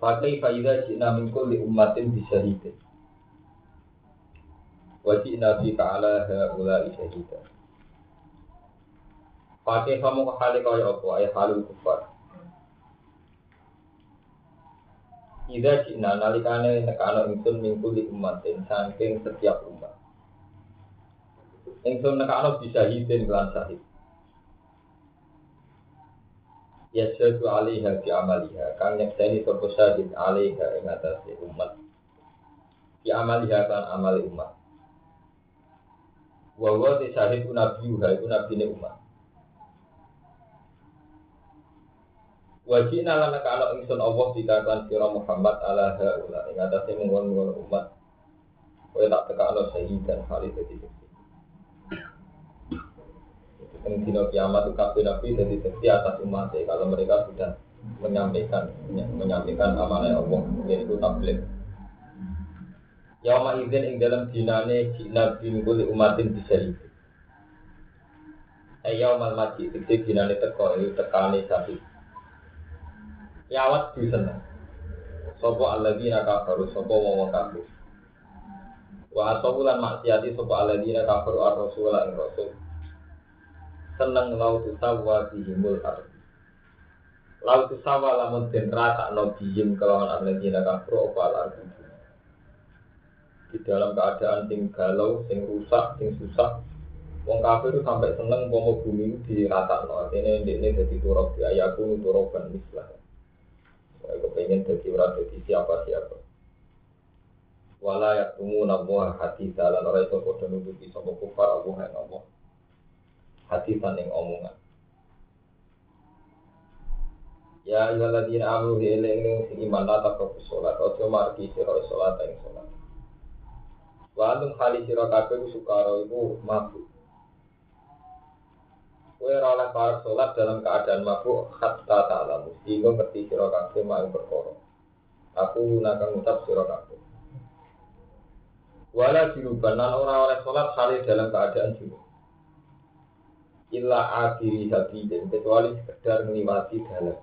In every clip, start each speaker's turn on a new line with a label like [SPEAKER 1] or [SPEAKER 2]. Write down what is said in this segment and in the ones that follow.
[SPEAKER 1] Fakai faidah jina min kulli ummatin bisyahidin. Wa jina bika ala haulai syahida. Pakai kamu ke kaya apa? Ayat halul kufar. Ida jina nalikane nekano ingsun min kulli ummatin saking setiap umat. Ingsun nekano bisyahidin kelan syahid. Yasadu alaiha fi amaliha. Kang nyekseni sapa syahid alaiha ing atase umat. Fi amaliha kan amali umat. Wa wa te syahid nabi ha iku nabine umat. Wajina lan kana ingsun Allah dikatakan sira Muhammad ala haula ing atase mungkon umat. Kowe tak tekakno syahidan kali dadi yang dino kiamat itu kafir nabi jadi seksi atas umat ya, kalau mereka sudah menyampaikan menyampaikan amanah Allah yaitu tabligh. Yauma izin ing dalam dinane jina bin kuli umatin disari Ayo mal maji dikti dinane teko itu tekane sapi. Yawat di sana. Sopo alladzina kafaru sopo wong kafir. Wa atabulan maksiati sopo alladzina kafaru ar-rasul ing rasul seneng lau tusawa bihimul ardi. Lau tusawa lamun den rata no bihim kelawan arledina kafro opal ardi. Di dalam keadaan sing galau, sing rusak, sing susah Wong kafir itu sampai seneng mau bumi di rata no artinya ini jadi turok di ayaku turokan mislah. Saya kepengen jadi orang jadi siapa siapa wala yaktumu nabuah hati dalan orang itu kode nutupi sama kufar Allah yang Allah hati yang omongan. Ya ayyuhalladzina amanu eling sing iman la taqrabu sholat aja margi sira sholat ing sholat. Wa antum khali sira kabeh sukara iku mabuk. Ora oleh para sholat dalam keadaan mabuk hatta ta'lamu. Sehingga ngerti sira kabeh mau perkara. Aku nakang ngucap sira kabeh. Wala junuban lan ora oleh sholat kali dalam keadaan junub illa akhiri sabidin kecuali sekedar melewati dalam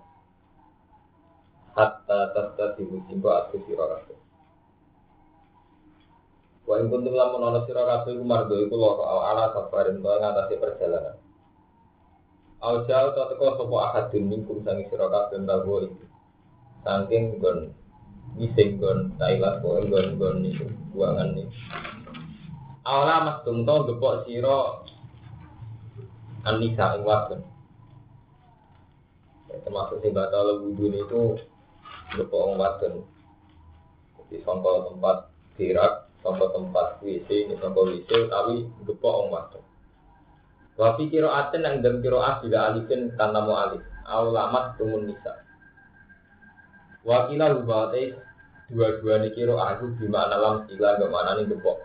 [SPEAKER 1] hatta tasta sibu simbo atu siro kabeh Wa ing kuntum lamun ana sira kabeh iku loro ala safarin to ngatasi perjalanan. Au jauh to teko sapa ahadun minkum sang sira kabeh ndawo iki. Saking gon ngising gon tailat ko gon gon niku buangan nih. Awala mas tumto gepok sira Anisa ing wadon. Ya, termasuk sing batal wudhu itu bepo wong wadon. Di sangka tempat dirak, sangka tempat WC, ini sangka WC, tapi bepo wong wadon. Wafi kiro aten yang dalam kiro as juga alifin tanpa mau alif. Aulamat tumun nisa. Wakilah hubate dua-dua ini kiro aku gimana lam sila gimana nih gepok.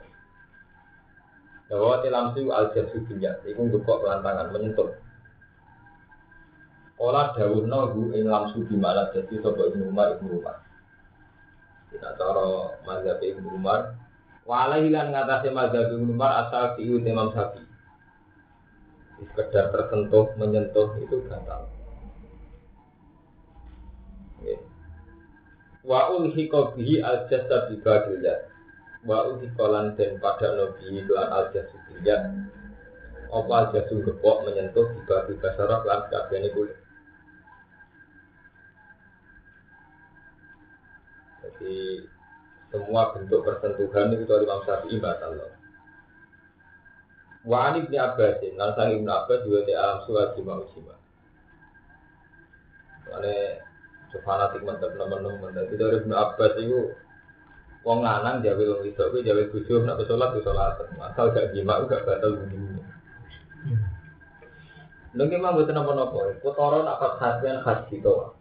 [SPEAKER 1] Bahwa tilamsu al jasu dunia, itu ngekok pelantangan menyentuh. Olah daun nahu ing lamsu di mana jadi sobat ibnu Umar ibnu Umar. Kita cara mazhab ibnu Umar. Hilang ngatasi mazhab ibnu Umar asal fiu Imam Syafi'i. Sekedar tersentuh menyentuh itu gatal. Wa ulhiqa bihi al jasa bi wa udikolan dan pada nabi lan al jasudiyah apa al jasud gepok menyentuh tiba saraf lan kabehane kulit? Jadi semua bentuk persentuhan itu dari Imam Syafi'i batal Wa ani bin Abbas, lan sang Abbas juga di alam surat Imam Muslimah. Karena fanatik mantap teman-teman, jadi dari Ibnu Abbas itu Wong lanang jawe wong wedok kuwi jawe bojo nek sholat di sholat. Asal gak jima gak batal bunyi. Lha memang mboten napa-napa. Kotoran apa khasian khas gitu.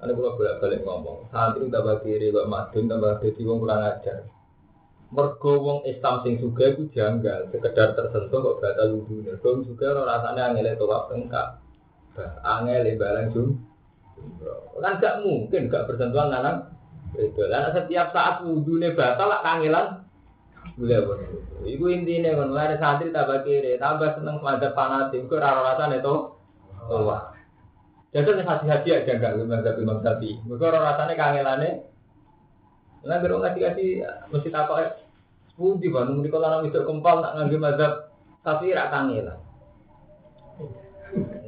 [SPEAKER 1] Ane kalau bolak-balik ngomong, santri tambah kiri, kok madun tambah dadi wong kurang ajar. Mergo wong Islam sing juga iku janggal, sekedar tersentuh kok batal wudu. Mergo juga ora rasane angel tawaf engkak. Angel barang jum. Kan gak mungkin gak bersentuhan lanang. Itu lah setiap saat wudune batal lak kangelan. Boleh boleh. Iku intine kon lare santri tambah kiri, tambah seneng madzhab fanatik, kok ora rasane to. Tawaf. Jadi nih haji-haji aja enggak mazhab Imam Syafi'i. Mereka orang rasanya kangelane. Nah, kalau ngasih kasih mesti takut. Budi bang, mungkin kalau orang itu kempal nak ngambil mazhab tapi rak kangelan.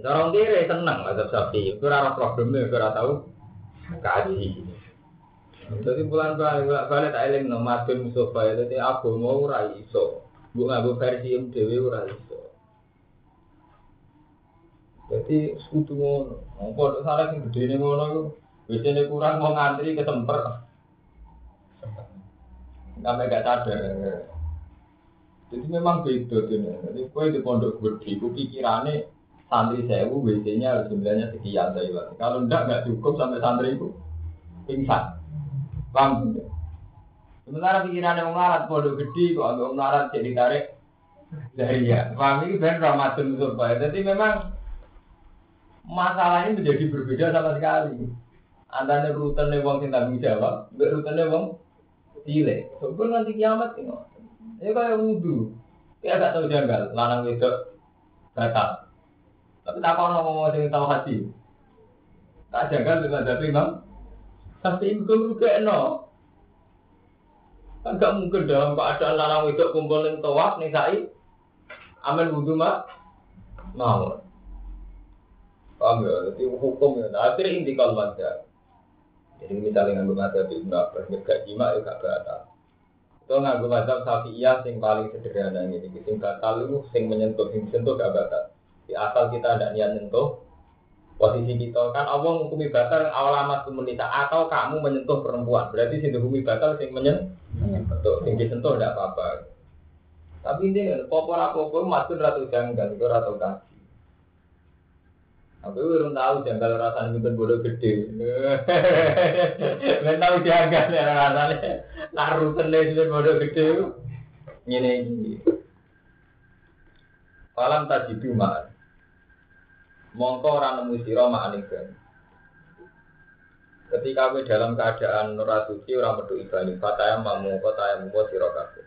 [SPEAKER 1] Orang kiri seneng mazhab Syafi'i. Itu rara problemnya, itu rara tahu kaji. Jadi bulan balik balik tak eling no madun musofa itu aku mau rai iso. Bu ngaku versi MDW ora iso. Jadi sekutu ngono. Apa salah sing gedene ngono iku biasanya kurang mau ngantri ke temper. Sampai gak sadar. Jadi memang beda ini. Jadi kue di pondok gede, ku pikirannya santri sewu biasanya harus jumlahnya sekian saya Kalau enggak nggak cukup sampai santri itu pingsan. Paham? Sementara pikirannya mengarat pondok gede kok agak mengarat jadi tarik dari ya. Paham ini ben Ramadan supaya. Jadi memang masalahnya menjadi berbeda sama sekali. Antara rutenya wong sing tanggung jawab, mbek rutenya wong cilik. Sebelum nanti kiamat ini. Ya kayak wudhu. Ya gak tahu janggal, lanang wedok batal. Tapi tak kau ngomong sing tahu hati. Tak janggal dengan tapi bang. Tapi itu juga no. Kan gak mungkin dalam keadaan lanang wedok kumpul ning tawaf ning sai. Amin wudhu mak mau. Paham ya? Jadi hukum ya. Nah, akhirnya intikal madhab. Jadi misalnya nganggo madhab Ibnu Abbas, gak jima ya gak batal. Itu nganggo madhab Syafi'iyah sing paling sederhana ini. Sing batal itu sing menyentuh, sing sentuh gak batal. Di asal kita ada niat menyentuh, posisi kita kan Allah menghukumi batal awal amat komunitas atau kamu menyentuh perempuan berarti sing dihukumi batal sing menyentuh sing disentuh tidak apa-apa tapi ini popor apa pun masuk ratu janggal itu ratu kan Aku belum tahu janggal rasanya mungkin bodoh gede. Belum tahu janggal ya rasanya. Naruh tenai itu bodoh gede. Ini ini. Falam tadi ma'an. Mongko orang nemu siro ma'an Ketika we dalam keadaan nurah suci orang berdua ibadah, fataya mamu yang membuat siro kabeh.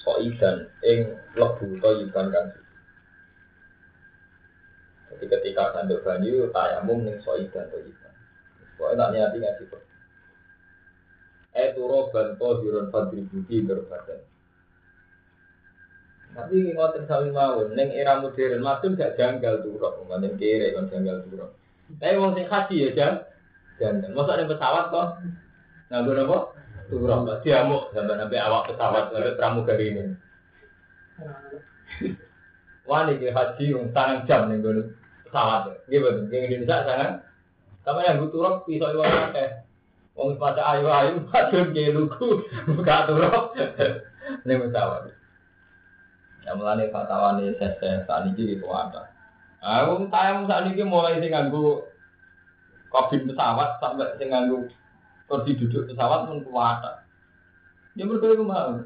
[SPEAKER 1] Soidan ing lebu to iban kan jadi ketika sanduk banyu, tayamum ning soidan to iban. Pokoknya tak niati ngaji per. Eh turoban to hirun fadri budi berbadan. Tapi ngoten sami mawon, ning era modern madun gak janggal turok, umpamane kere kan janggal turok. Tapi wong sing haji ya jang, janggal. Masa ada pesawat kok? Nganggo? Turok, diamuk sampai sampai awak pesawat sampai pramugari ini. Wah, ini haji yang tangan jam nih gue pesawat. Gitu, yang Indonesia sangat. Sama yang butuh rok pisau iwan akeh. Wong pada ayu-ayu, padahal kayak lugu, buka turok. Ini pesawat. Ya mulane fatawane sese saat ini gitu ada. Aku tayang ini mulai sing nganggo kabin pesawat sampai sing nganggo kursi duduk pesawat pun kuat. Ya mereka itu mau.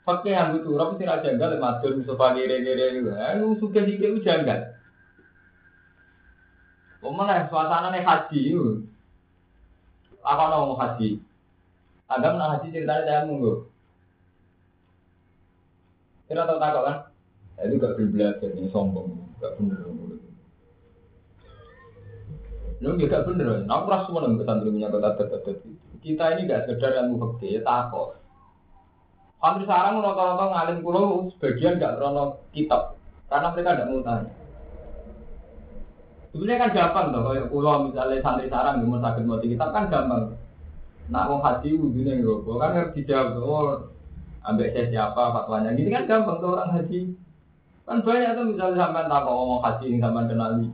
[SPEAKER 1] Pakai yang butuh orang sih raja enggak lemah tuh musuh gere-gere itu. Aku suka kayak ujian kan. Mana suasana nih haji itu. Apa mau haji? Agam nak haji ceritanya saya munggu. Kira tahu tak kan? Ya, itu gak belajar ini sombong, gak bener. Lu gak bener, aku rasa semua nang pesantren punya kota terdekat Kita ini gak sekedar yang fakir, ya takut. Hampir sekarang rata-rata ngalim pulau sebagian gak terlalu kitab, karena mereka tidak mau tanya. Sebenarnya kan gampang tuh, kalau pulau misalnya santri sarang mau sakit mau kitab kan gampang. Nak mau haji wudhunya nggak, kan harus dijawab. Oh, ambek saya siapa fatwanya. Gini kan gampang tuh orang haji. Kan banyak tuh misalnya sampai tak ngomong haji sampai kenali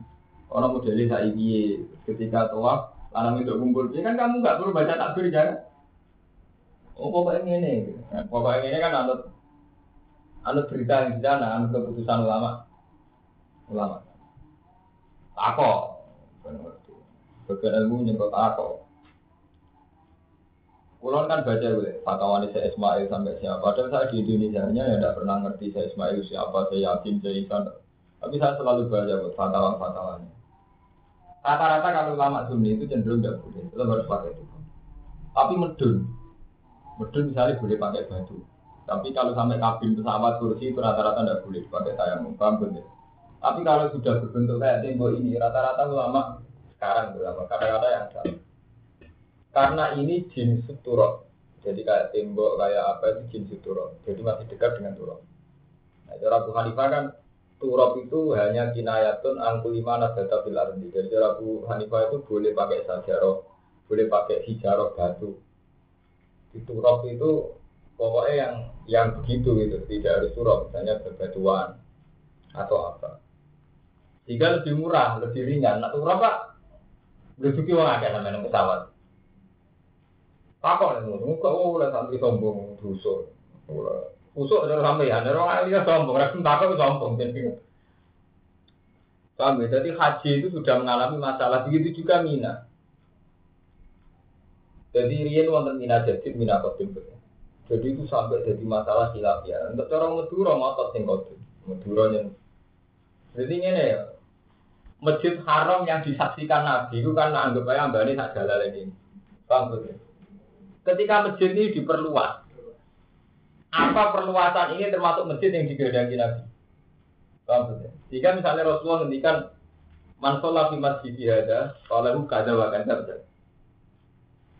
[SPEAKER 1] orang modelnya saya ini ketika tua lanang itu kumpul. Kan kamu nggak perlu baca takbir jangan oh pokoknya ini nah, pokoknya ini kan anut anut berita yang di sana anut keputusan ulama. Ulama. Tako Bagian ilmu nyemprot aku. Kulon kan baca gue, fatwa saya Ismail sampai siapa. Padahal saya di Indonesia nya ya tidak pernah ngerti saya Ismail siapa, saya yakin, saya Isan. Tapi saya selalu baca buat fatwa-fatwanya. Rata-rata kalau lama Sunni itu cenderung tidak boleh, itu harus pakai itu. Tapi medun, medun misalnya boleh pakai batu. Tapi kalau sampai kabin pesawat kursi itu rata-rata tidak boleh pakai tayamum, paham betul? Tapi kalau sudah berbentuk kayak tembok ini, rata-rata ulama sekarang ulama kata-kata yang salah. Karena ini jin suturok. Jadi kayak tembok, kayak apa itu jin suturok. Jadi masih dekat dengan turok. Nah, cara Abu Hanifah kan turok itu hanya kinayatun angkulima nasdata fil ardi. Jadi cara Abu Hanifah itu boleh pakai sajarah, boleh pakai hijarah batu. Di turok itu pokoknya yang yang begitu gitu, tidak harus turok, misalnya bebatuan atau apa. Jika lebih murah, lebih ringan. Nah, turok pak, uang ada namanya pesawat. Takon itu, kok oleh santri sombong dusun. Usuk dari sampean, orang lain sombong, rakyat takut sombong. Paham ya? Jadi haji itu sudah mengalami masalah begitu juga Mina. Jadi Rian wonten Mina jadi Mina kodim Jadi itu sampai jadi masalah ya. Untuk orang Madura ngotot sing kodim. Madura yang jadi ini ya. Masjid Haram yang disaksikan Nabi itu kan anggap aja mbak ini tak jalan ini. Paham? Ketika masjid ini diperluas, apa perluasan ini termasuk masjid yang digedangi Nabi? Paham Jika misalnya Rasulullah ngendikan man sholat di masjid ada, kalau kada wa kada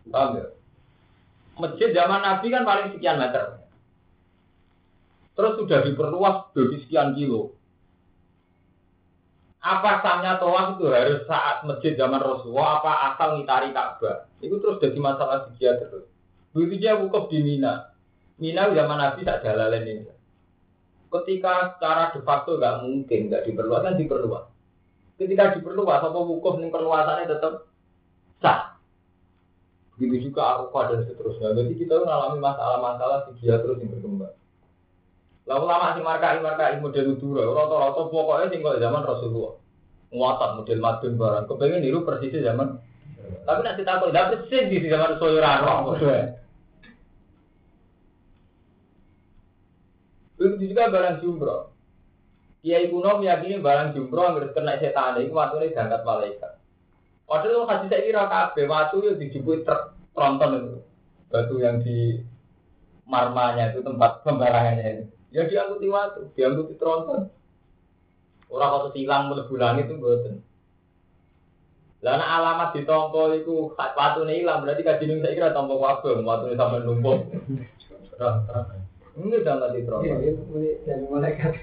[SPEAKER 1] Paham ya? Masjid zaman Nabi kan paling sekian meter. Terus sudah diperluas jadi sekian kilo. Apa sahnya toa itu harus saat masjid zaman Rasulullah apa asal ngitari Ka'bah? Itu terus jadi masalah dia terus. Begitu dia wukuf di Mina. Mina zaman Nabi tak jalan ini. Ketika secara de facto nggak mungkin, nggak diperluas kan diperluas. Ketika diperluas, apa wukuf nih perluasannya tetap sah. Begitu juga Arafah dan seterusnya. Jadi kita mengalami masalah-masalah dia terus yang berkembang. Lalu lama si markai markai model dulu, rata-rata pokoknya tinggal zaman Rasulullah. Muatat model madun barang. Kepengen niru persisnya zaman. Tapi nanti takut, tidak persis di zaman Rasulullah. Begitu juga barang jumroh. Kiai kuno meyakini barang jumroh yang kena setan itu waktu ini diangkat malaikat. Padahal kasih saya kira kabe waktu itu dijemput truk tronton itu batu yang di marmanya itu tempat pembarangannya itu. Ya diangkuti waktu, diangkuti tronton. Orang waktu silang melebu langit itu boten. Lana alamat di tompo itu waktu ini hilang berarti kajian saya kira tompo waktu waktu ini sampai numpuk. Ini jangan terus. Dari malaikat.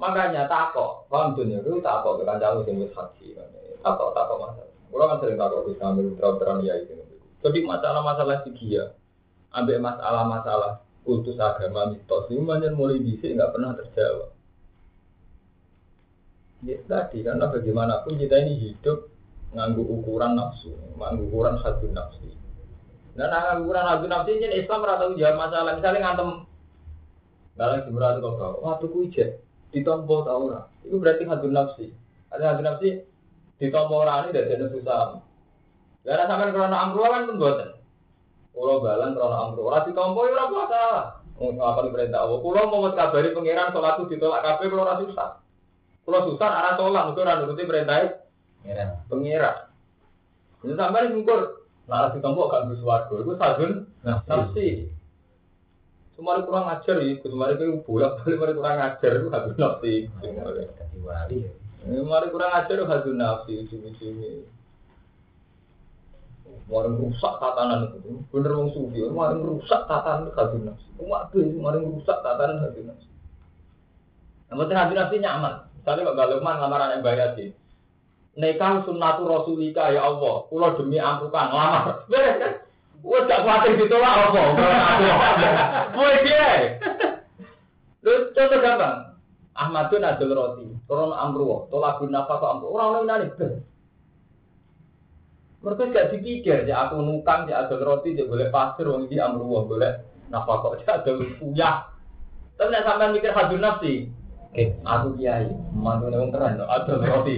[SPEAKER 1] Makanya takok, paham dunia itu takok ke kancamu sing wis haji kan. Takok takok masalah. Kulo kan sering takok di sambil terang ya itu. Jadi masalah-masalah sigia, ambil masalah-masalah kultus agama mitos ini banyak mulai bisa nggak pernah terjawab. Ya tadi karena bagaimanapun kita ini hidup nganggu ukuran nafsu, nganggu ukuran hati nafsu. Dan nganggu ukuran hati nafsu ini Islam rata jawab masalah. Misalnya ngantem Barang jumlah itu kau waktu ku ijek ditompo tau ora. Itu berarti hadun nafsi. Ada hadun nafsi ditompo ora ini dari ada susah. Karena sampai krono amru kan pun buatan. Pulau balan krono amru ora ditompo ya ora puasa. Apa perintah Allah? Pulau mau kabari pangeran sholat itu ditolak kafe pulau ora susah. Pulau susah arah sholat mungkin ora nuruti perintah pangeran. Ini sampai ngukur. Nah, ditompo kan bersuarga. Itu sadun nafsi. Kemarin kurang ajar ya, kemarin itu bolak balik kemarin kurang ajar itu habis nafsi. Kemarin kurang ajar itu habis nafsi ujung-ujungnya. Kemarin rusak tatanan itu, bener wong sufi. Kemarin rusak tatanan itu habis nafsi. Waduh, kemarin rusak tatanan habis nafsi. Namun habis nafsi nyaman. Misalnya Mbak Galukman lamaran yang bayar sih. Nekah sunnatu rasulika ya Allah. Kulo demi ampukan lamar. Beres kan? Wes gak kuatir ditolak apa? Kowe piye? Lho contoh gampang. Ahmadun adul roti, turun amru, tolak guna apa kok amru, orang lain nani ben. Mereka gak dipikir, ya aku nukang, ya adul roti, ya boleh pasir, wong ini amru, boleh nafkah kok, ya adul puyah. Tapi nek sampean mikir hadun nafsi, eh, aku kiai, mantu wong keren, adul roti.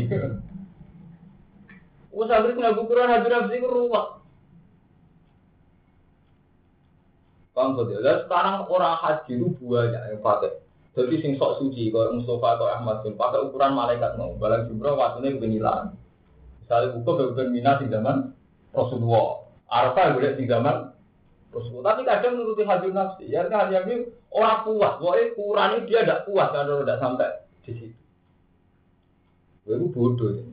[SPEAKER 1] Wong santri nggak ukuran hadir nafsi ruwet. Paham betul? Dan sekarang orang haji itu banyak yang pakai. Jadi sing sok suci, kalau Mustafa atau Ahmad bin pakai ukuran malaikat mau. Balang jumroh waktunya kebenyilan. Misalnya buka beberapa minat di zaman Rasulullah. Arafah boleh di zaman Rasulullah. Tapi kadang menuruti hadir nafsi. Ya kan hadir orang puas. Pokoknya ukurannya dia tidak puas kalau tidak sampai di situ. Itu bodoh. Ya.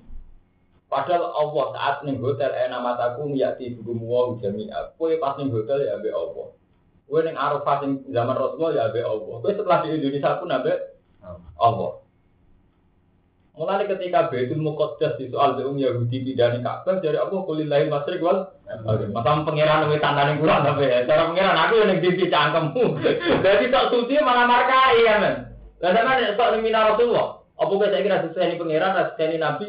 [SPEAKER 1] Padahal Allah saat nih hotel enak mataku miyati hukum wow jami'a. Kue pas nih hotel ya be Allah. Kue neng Arafah yang zaman Rasulullah ya be Allah. Kue setelah di Indonesia pun abe Allah. Mulai ketika Baitul Muqaddas di soal Zaum Yahudi pidani Ka'bah dari Allah kulillahi masrik wal Masa pangeran lebih tandane kurang tapi ya. Cara pangeran aku yang di cangkemmu. Jadi tak suci malah markai ya men. Lah sampean sok ning minar Rasulullah. Apa kowe saya kira sesuai ini pangeran, sesuai ini nabi?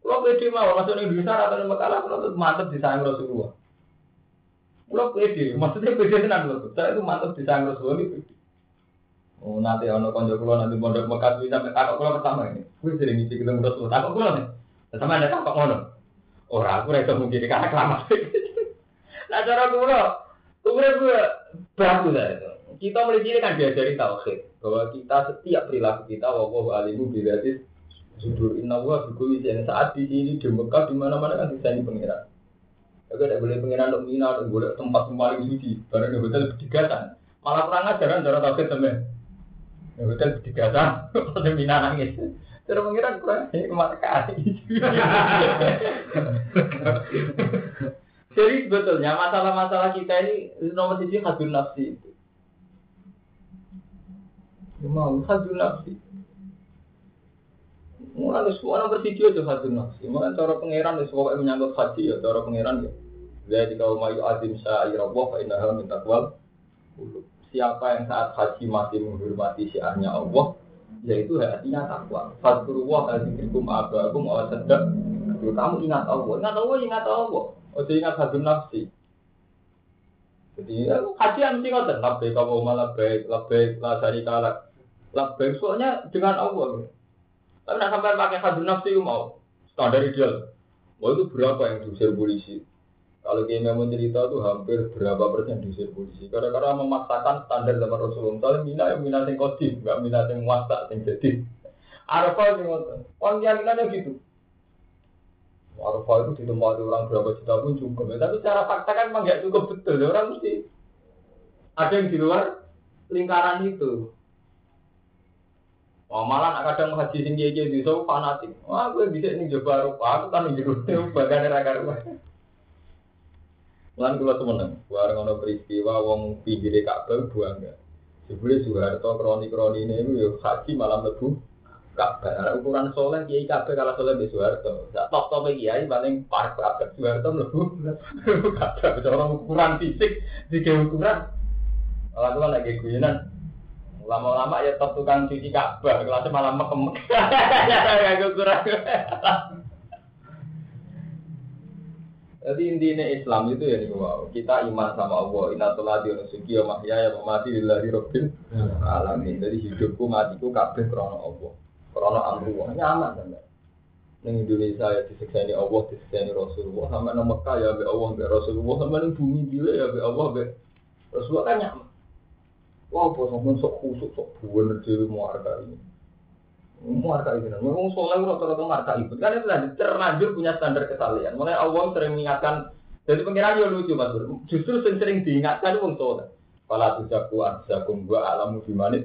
[SPEAKER 1] Kalau pede mau masuk ning bisa atau ning Mekah, kalau mantep disayang Rasulullah. Kalau pede, maksudnya pede tenan lho. Saya itu mantep disayang Rasulullah itu. Oh nanti ono konco kula nanti pondok Mekah bisa sampai takok kula pertama ini. Kuwi sering ngisi ketemu Rasulullah. Takok kula nih. Sama ada takok ngono. Ora aku ora iso mungkin karena kelamat. Nah cara kula, umure gue bagus itu. Kita mulai sini kan diajari tauhid bahwa kita setiap perilaku kita wabah alimu bilatis sudur inna wa bikuli saat di sini di Mekah di mana mana kan bisa ini pengiran. Tapi tidak boleh pengiran untuk mina, tidak boleh tempat paling suci. Barang di hotel berdigatan. Malah kurang ajaran cara tauhid temen. Di hotel berdigatan, pada mina nangis. Cara pengiran kurang ini ke mana kali. Jadi sebetulnya masalah-masalah kita ini nomor sisi hadun nafsi itu. Mau hadun nafsi. Mulai semua orang bervideo itu hadun nafsi. Mulai cara pangeran itu pokoknya menyangkut haji ya cara pangeran ya. Jadi kalau mau adim sa'irabah fa innaha min taqwal Siapa yang saat haji masih menghormati syiarnya Allah, yaitu hatinya takwa. Fadkurullah azikrikum abakum awa sedek. Kamu ingat Allah, ingat Allah, ingat Allah. Oh, ingat hadun nafsi. Jadi ya, haji yang mesti ngoten, labbaik malah baik, labbaik la syarika lak. Labbaik soalnya dengan Allah. Tapi nak sampai pakai hadun nafsi mau standar ideal. Wah itu berapa yang diusir polisi? Kalau kita mau cerita itu hampir berapa persen diusir polisi? Karena-karena memaksakan standar zaman Rasulullah. Misalnya mina yang mina yang kodim, nggak mina yang muasa, yang jadi. Arafah yang ngotot. Orang keyakinannya gitu. Arafah itu ditempati orang berapa juta pun cukup. Ya. Tapi secara fakta kan memang nggak cukup betul. Ya. Orang mesti ada yang di luar lingkaran itu. Wah malah nak kadang haji sing kiai di so fanatik. Wah gue bisa ini coba Arafah. Aku kan di jero bagian raga rumah. Lan kula temenan, bareng ana peristiwa wong pinggire Ka'bah bangga. Jebule Soeharto kroni-kroni ini yo haji malam lebu Ka'bah. Nah, ukuran soleh kiai Ka'bah kalah soleh di Soeharto. Sak top top kiai paling parek Ka'bah. Soeharto mlebu Ka'bah. Orang ukuran fisik di ukuran. Kalau tuh lagi guyonan, lama-lama ya top tukang cuci Ka'bah, kelasnya malah mekem. Ya ukuran. Jadi intinya Islam itu ya nih wow. Kita iman sama Allah. Inna sholati wa nusuki wa mahya ya mati lillahi rabbil alamin. Jadi hidupku matiku kabeh krana Allah. Krana amru wa nyaman kan. Ning Indonesia ya disekseni Allah, disekseni Rasulullah. Sampai nang Mekah ya be Allah be Rasulullah. Sampai nang bumi gila ya be Allah be Rasulullah kan nyaman. Wah, bos ngomong sok khusuk, sok buan dhewe muarga ini. Marka itu, memang soleh rata-rata marka itu. Kan itu tadi terlanjur punya standar kesalahan. Mulai Allah sering mengingatkan. Jadi pengiran juga lucu mas Bro. Justru sering, sering diingatkan itu soleh. Tuh jago jagung gua alamu gimana?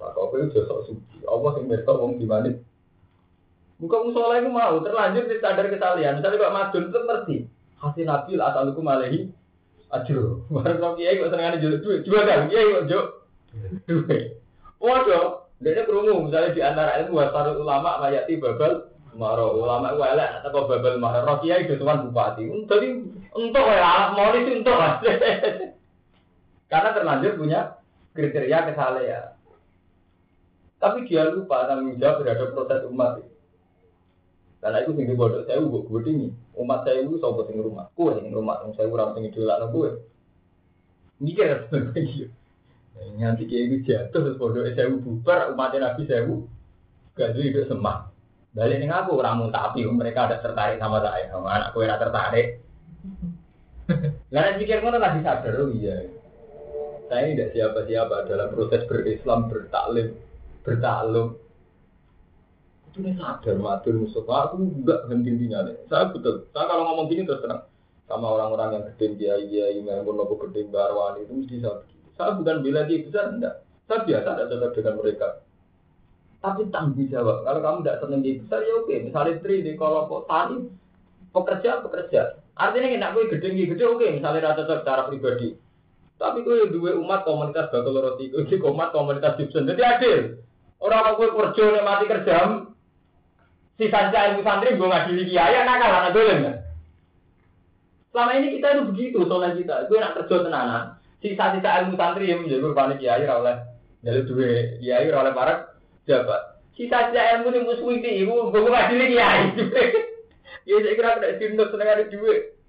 [SPEAKER 1] Maka apa itu sok suci. Allah yang besok wong gimana? Bukan soleh itu mau terlanjur di standar kesalahan. Misalnya Pak Madun itu ngerti. Hasil nabi lah asal hukum alehi. Aduh, baru kau kiai kok senengane jual duit. Jual kan kiai kok Waduh, dia kerungu misalnya di antara itu wasarul ulama mayati babal maro ulama itu elek atau babal maro rokia itu tuan bupati. Jadi untuk ya mau itu untuk karena terlanjur punya kriteria kesalehan. Tapi dia lupa tanggung jawab terhadap proses umat. Karena itu tinggi bodoh saya gue gue tinggi umat saya itu sobat tinggi rumah, kue tinggi rumah, saya kurang tinggi dulu lah gue. Mikir. Nganti kayak itu jatuh terus bodoh saya bubar umatnya nabi saya gak jadi hidup semah. Balik nih aku orang tapi mereka ada tertarik sama saya, sama anakku yang tertarik. Lalu pikir ngono lagi sadar oh iya. Saya ini tidak siapa-siapa dalam proses berislam, bertaklim, bertaklum. Itu nih sadar, matur Mustafa, aku enggak henti-hentinya nih. Saya betul, saya kalau ngomong gini terus terang sama orang-orang yang gede dia iya yang pun aku gede barwani itu mesti saya. Saya bukan bela dia besar enggak. Saya biasa ada cocok dengan mereka. Tapi tanggung jawab. Kalau kamu tidak senang dia besar ya oke. Misalnya tri di kalau tani pekerja pekerja. Artinya enak gue gede gede oke. Misalnya rasa cocok cara pribadi. Tapi gue dua umat komunitas bakal roti, gue umat komunitas Gibson. Jadi adil. Orang gue kerja nih mati kerja. Sisa sisa ilmu santri gue ngadili kiai, nakal anak dolen. Selama ini kita itu begitu soalnya kita. Gue nak kerja tenanan. Sisa-sisa ilmu santri yang menjadi kurban kiai oleh jadi dua kiai oleh para jabat. Sisa-sisa ilmu yang musuh itu, gue gue ngadili kiai. Ya saya kira tidak sinut seneng ada duit.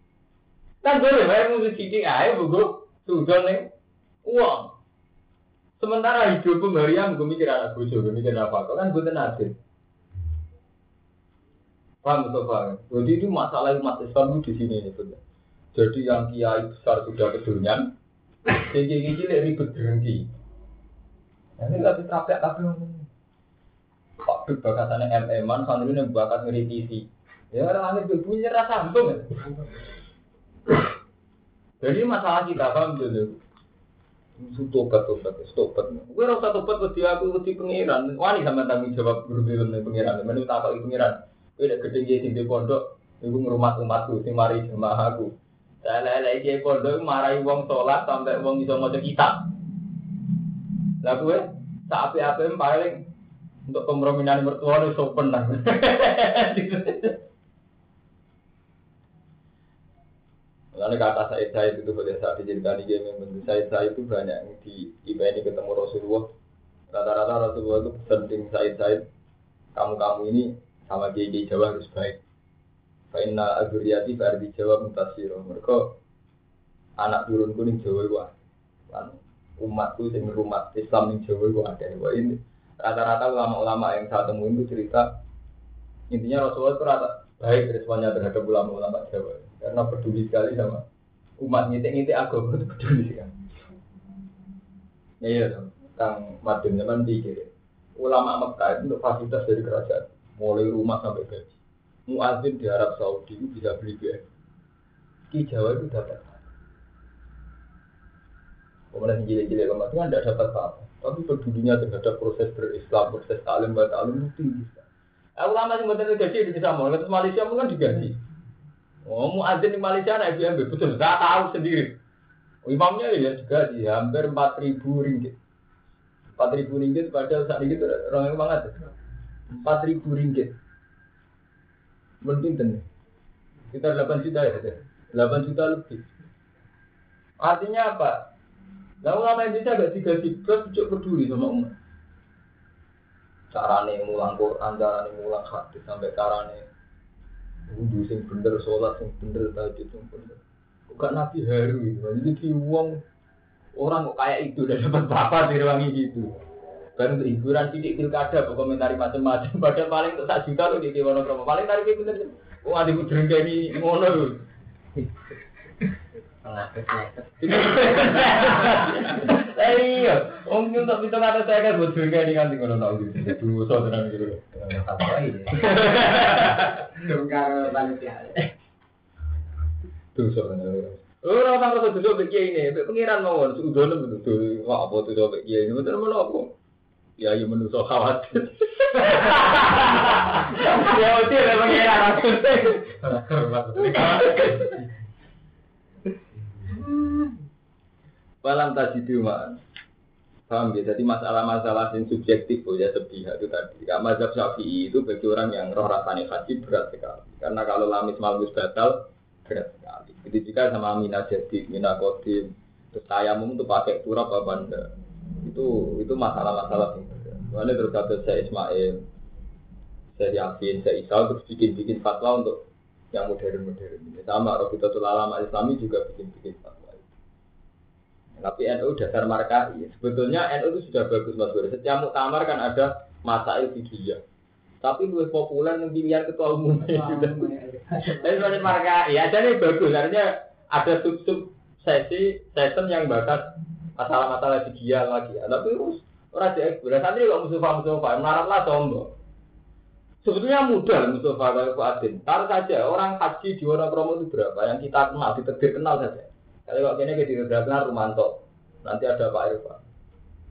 [SPEAKER 1] Kan boleh, ilmu sedikit aja, gue sudah nih uang. Sementara hidup Maryam gue mikir anak bojo, gue mikir apa? Kau kan gue tenaga. Paham paham? Jadi itu masalah umat Islam di sini nih. Jadi yang kiai besar sudah kedunian, kiai kiai cilik ribet berhenti. Ini nggak bisa tapi tapi Pak Bib bakatannya MM-an, santri ini bakat ngeritisi. Ya orang langit punya rasa antum. Jadi masalah kita paham dulu. Tobat, tobat, tobat. Gue rasa tobat wedi aku wedi pengiran. Wani sama tanggung jawab berbeda dengan pengiran. Menurut tak pengiran. Gue udah gede jadi di pondok. Ibu ngerumat umatku, si mari jemaah aku. Saya lele kiai pondok marahi wong sholat sampai wong bisa mau kitab. Lah gue sapi apa paling untuk pemrominan mertua itu sopen lah. Lalu kata Said Said itu boleh saat diceritakan dia memang Said Said itu banyak yang di ini ketemu Rasulullah. Rata-rata Rasulullah itu penting Said Said kamu-kamu ini sama kiai Jawa harus baik. Fainna aguriati berarti Jawa mutasiro. Mereka anak turun kuning Jawa gua. Kan umatku sing rumah Islam ning Jawa gua ada. Wah ini rata-rata ulama-ulama yang saya temuin itu cerita intinya Rasulullah itu rata baik responnya terhadap ulama-ulama Jawa karena peduli sekali sama umat ngitik-ngitik agama itu peduli sekali. Ya iya Kang Madin zaman pikir ulama Mekah itu untuk fasilitas dari kerajaan, mulai rumah sampai gaji. Muadzin di Arab Saudi itu bisa beli BM. Ki Jawa itu dapat. Kemudian gile-gile kemas kan tidak dapat apa, tapi pedulinya terhadap proses berislam, proses talim, talim itu tinggi. Ulama yang benar gaji di sama, terus Malaysia kan digaji. Oh, muadzin di Malaysia naik BMB, betul. Saya tahu sendiri. Imamnya ya juga di hampir empat ribu ringgit. Empat ribu ringgit pada saat itu orang yang banget. Empat ribu ringgit. Tenang. Kita 8 juta ya, 8 juta lebih. Artinya apa? Nah, ulama Indonesia gak digaji berat, cukup peduli sama umat. Carane mulang Quran, carane mulang hadis sampai carane wudhu sing bener, sholat sing bener, tahajud sing bener. Kok nabi haru gitu. Jadi di uang orang kok kayak itu udah dapat berapa dari wangi gitu. Kan untuk hiburan sidik pilkada, komentari macam-macam. Padahal paling untuk sak juta loh di Dewan Promo. Paling tarik bener. Kok ada kayak ini ngono loh. Iya, om untuk itu kata saya kan buat juga ini kan tinggal nol gitu. Dulu so tenang gitu. Tunggal panitia. Tuh so tenang. Ora orang rasa duduk begini ini, pengiran mawon sudah betul. Wah apa tuh begini ini betul mana apa? Ya iya menusuk khawatir. Ya udah pengiran aku. Walam tajidu ma'an. Paham ya? Jadi masalah-masalah yang subjektif oh, ya sepihak itu tadi. Kalau mazhab syafi'i itu bagi orang yang roh rasanya haji berat sekali. Karena kalau lamis malus batal berat sekali. Jadi jika sama mina jadi, mina kodim, terus tayamum itu pakai turap apa enggak. Itu itu masalah-masalah. Mana terus kata saya Ismail, saya Yakin, saya Isa terus bikin-bikin fatwa untuk yang modern-modern. Sama Robiqatul Alam Islami juga bikin-bikin fatwa. Tapi NU dasar markai. Sebetulnya NU itu sudah bagus mas Bro. Setiap muktamar kan ada masail fikih. tapi lebih populer pilihan ketua umum.
[SPEAKER 2] iya.
[SPEAKER 1] Tapi sebenarnya marka, ya jadi bagus. Artinya ada sub-sub sesi, session yang bahas masalah-masalah dia lagi. Tapi orang di eksplorasi santri kok Mustafa Mustafa melarat lah sombong. Sebetulnya mudah Mustafa kayak Pak Adin. Taruh saja orang haji di Wonokromo itu berapa yang kita kenal, tegir kenal saja. Kalau kok ini kita kenal Rumanto, nanti ada Pak Irfan.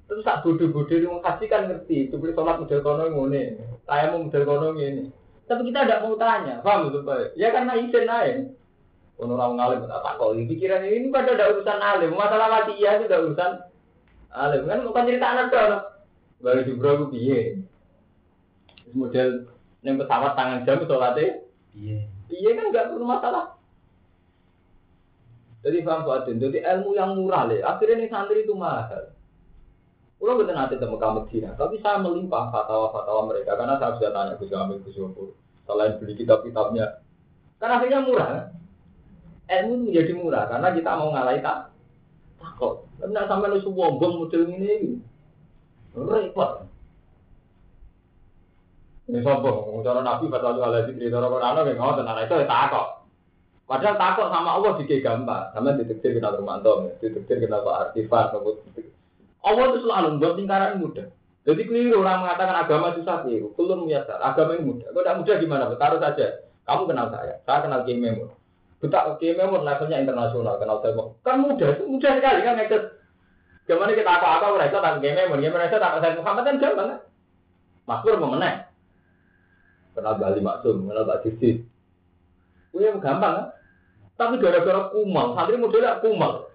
[SPEAKER 1] Terus tak bodoh-bodoh di haji kan ngerti, itu beli sholat model kono ngene, saya mau model kono ini. Tapi kita tidak mau tanya, paham itu Pak? Ya karena izin aja. Ono orang ngalim tak takut. Pikiran ini kan ada urusan alim, masalah mati iya itu ada urusan alim kan bukan cerita anak dong. Baru jubro gue piye. Model yang pesawat tangan jam sholatnya,
[SPEAKER 2] Iya.
[SPEAKER 1] iya kan nggak perlu masalah. Jadi paham Pak jadi ilmu yang murah le, akhirnya nih santri itu mahal. Kalau betul nanti temu kamu Cina, tapi saya melimpah fatwa-fatwa mereka karena saya sudah tanya ke Jamil ke. Selain beli kitab-kitabnya, karena akhirnya murah. Ilmu itu menjadi murah karena kita mau ngalahin tak takut. Tapi tidak sampai lu sombong model ini, repot. Ini sombong, cara Nabi fatwa ala zikri, cara Quran kayak ngotot, nah itu ya takut. Padahal takut sama Allah dikit gampang. Sama ditektir kenal Romanto, ditektir kenal Pak Artifan, Allah itu selalu membuat lingkaran mudah. Jadi keliru orang mengatakan agama susah keliru. Kulun muyasar, agama ini mudah. Kalau tidak mudah gimana? Taruh saja. Kamu kenal saya, saya kenal Kiai. Betak Kiai Memun levelnya internasional, kenal saya. Kan mudah, itu mudah sekali kan ngekes. Gimana kita apa-apa mereka tak Kiai Memun, Kiai mereka tak saya Muhammad kan gampang kan? Makmur memenang. Kenal Bali Maksum, kenal Pak. Itu yang gampang kan? Tapi gara-gara kumal, santri modelnya kumal.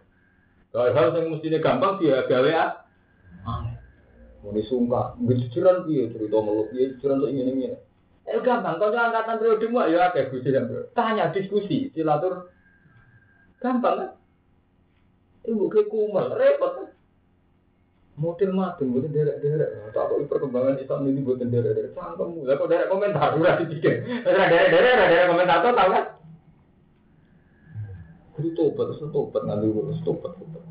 [SPEAKER 1] Hal-hal yang mestinya gampang dia gawe ah. Muni sumpah, ngejujuran dia cerita meluk dia jujuran untuk ingin ingin. Eh gampang, kalau angkatan periode mu ya kayak gue yang tanya diskusi, silatur gampang kan? Ibu kayak kumal, repot kan? Model madem, bukan derek-derek. Tak kok perkembangan Islam ini bukan derek-derek. Cangkemmu, lah kok derek komentar, udah dipikir. Derek-derek, derek komentar tahu kan? Itu tobat, terus tobat ngambil terus tobat, tobat.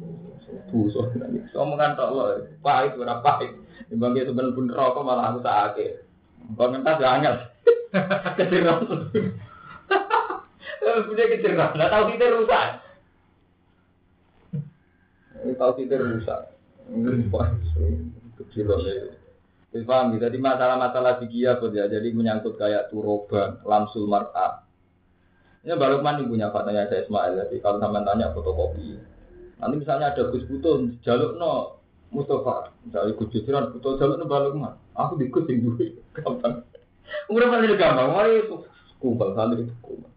[SPEAKER 1] Buso nangis. Omongan tok lo, pahit berapa pahit. Timbang dia sebenarnya pun rokok malah aku sakit. Komentar gak angel. Kecil Punya kecil nggak tahu kita rusak. Ini tahu kita rusak. Kecil loh. Jadi paham, jadi masalah-masalah fikih apa ya, jadi menyangkut kayak turoban, lamsul mar'ah. Ini Mbak Lukman ini punya fatanya saya Ismail, jadi kalau sama tanya fotokopi. Nanti misalnya ada Gus Butuh, jaluk no Mustafa, misalnya Gus Jujuran, Butuh jaluk no Mbak Lukman. Aku diikut yang duit, gampang. Udah pasti gampang, mari itu kumpul, santri itu kumpul.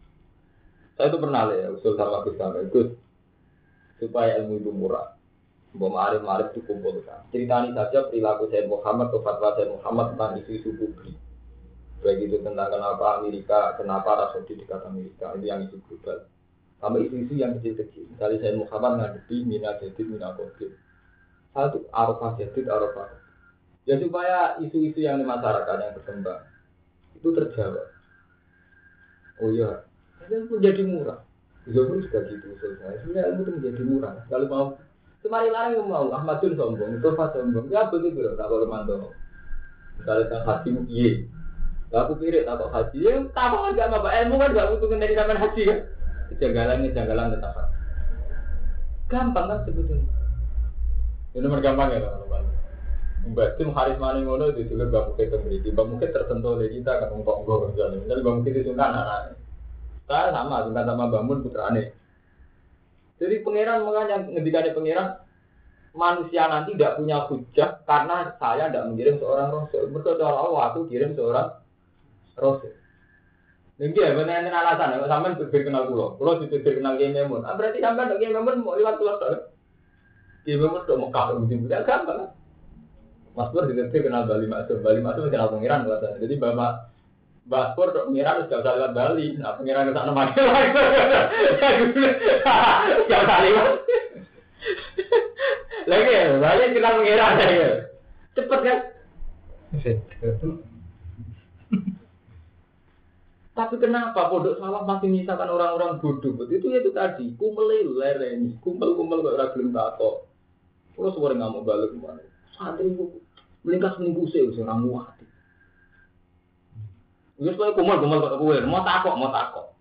[SPEAKER 1] Saya itu pernah ya, usul sama sama Gus, supaya ilmu itu murah. Mbak Ma'arif Ma'arif itu kumpul kan. Ceritani saja perilaku Sayyid Muhammad atau fatwa Muhammad tentang isu-isu publik baik itu tentang kenapa Amerika, kenapa Arab Saudi dekat Amerika, itu yang isu global. Sama isu-isu yang kecil-kecil. Misalnya saya Muhammad ngadepi Mina Jadid, Mina Kodir. Satu, Arafah Jadid, Arafah. Ya supaya isu-isu yang di masyarakat yang berkembang, itu terjawab. Oh iya, itu menjadi murah. Zohor juga gitu usul saya. Sebenarnya ilmu itu menjadi murah. Kalau mau, kemarin larang mau, Ahmadun sombong, Mustafa sombong. Ya begitu loh, tak kalau mantau. Misalnya tentang haji, iya. Aku kira takut haji, ya tahu kan gak apa ilmu kan gak butuh dari zaman haji kan. Kejanggalan kejanggalan tetap. Gampang kan sebetulnya. Ini gampang ya teman-teman. Mbak Tim Haris Mani ngono itu juga Mbak Mukit memiliki. Mbak Mukit tertentu oleh kita ngomong gue misalnya. Misalnya Mbak Mukit itu kan anak. Saya sama, sungkan sama Mbak Mun putrane. Jadi pangeran makanya ngendikane pangeran manusia nanti tidak punya hujah karena saya tidak mengirim seorang rasul. Mereka Allah aku kirim seorang Rasul. Ini ya, benar alasan. Sampai berbeda kenal pulau, pulau itu berbeda kenal Kiai. Ah, berarti sampai Kiai mau lewat pulau tak? Kiai Memun sudah mau kau begitu, tidak gampang. Mas Pur tidak kenal Bali Masuk, Bali Masuk kenal pengiran bahasa. Jadi bapak Mbak Pur untuk pengiran sudah bisa lewat Bali. Nah pengiran ke sana mana lagi? Gak usah lewat. Lagi ya, Bali kenal pengiran ya. Cepet kan? Tapi kenapa pondok salah masih misalkan orang-orang bodoh? Itu ya itu tadi, kumel lereni, kumpel-kumpel kok ora gelem takok. Kulo suwere ngamuk balik ke mana. Santri ku melingkas minggu sih orang muat. Wis kowe kumul-kumul kok kowe, mau takok, mau takok.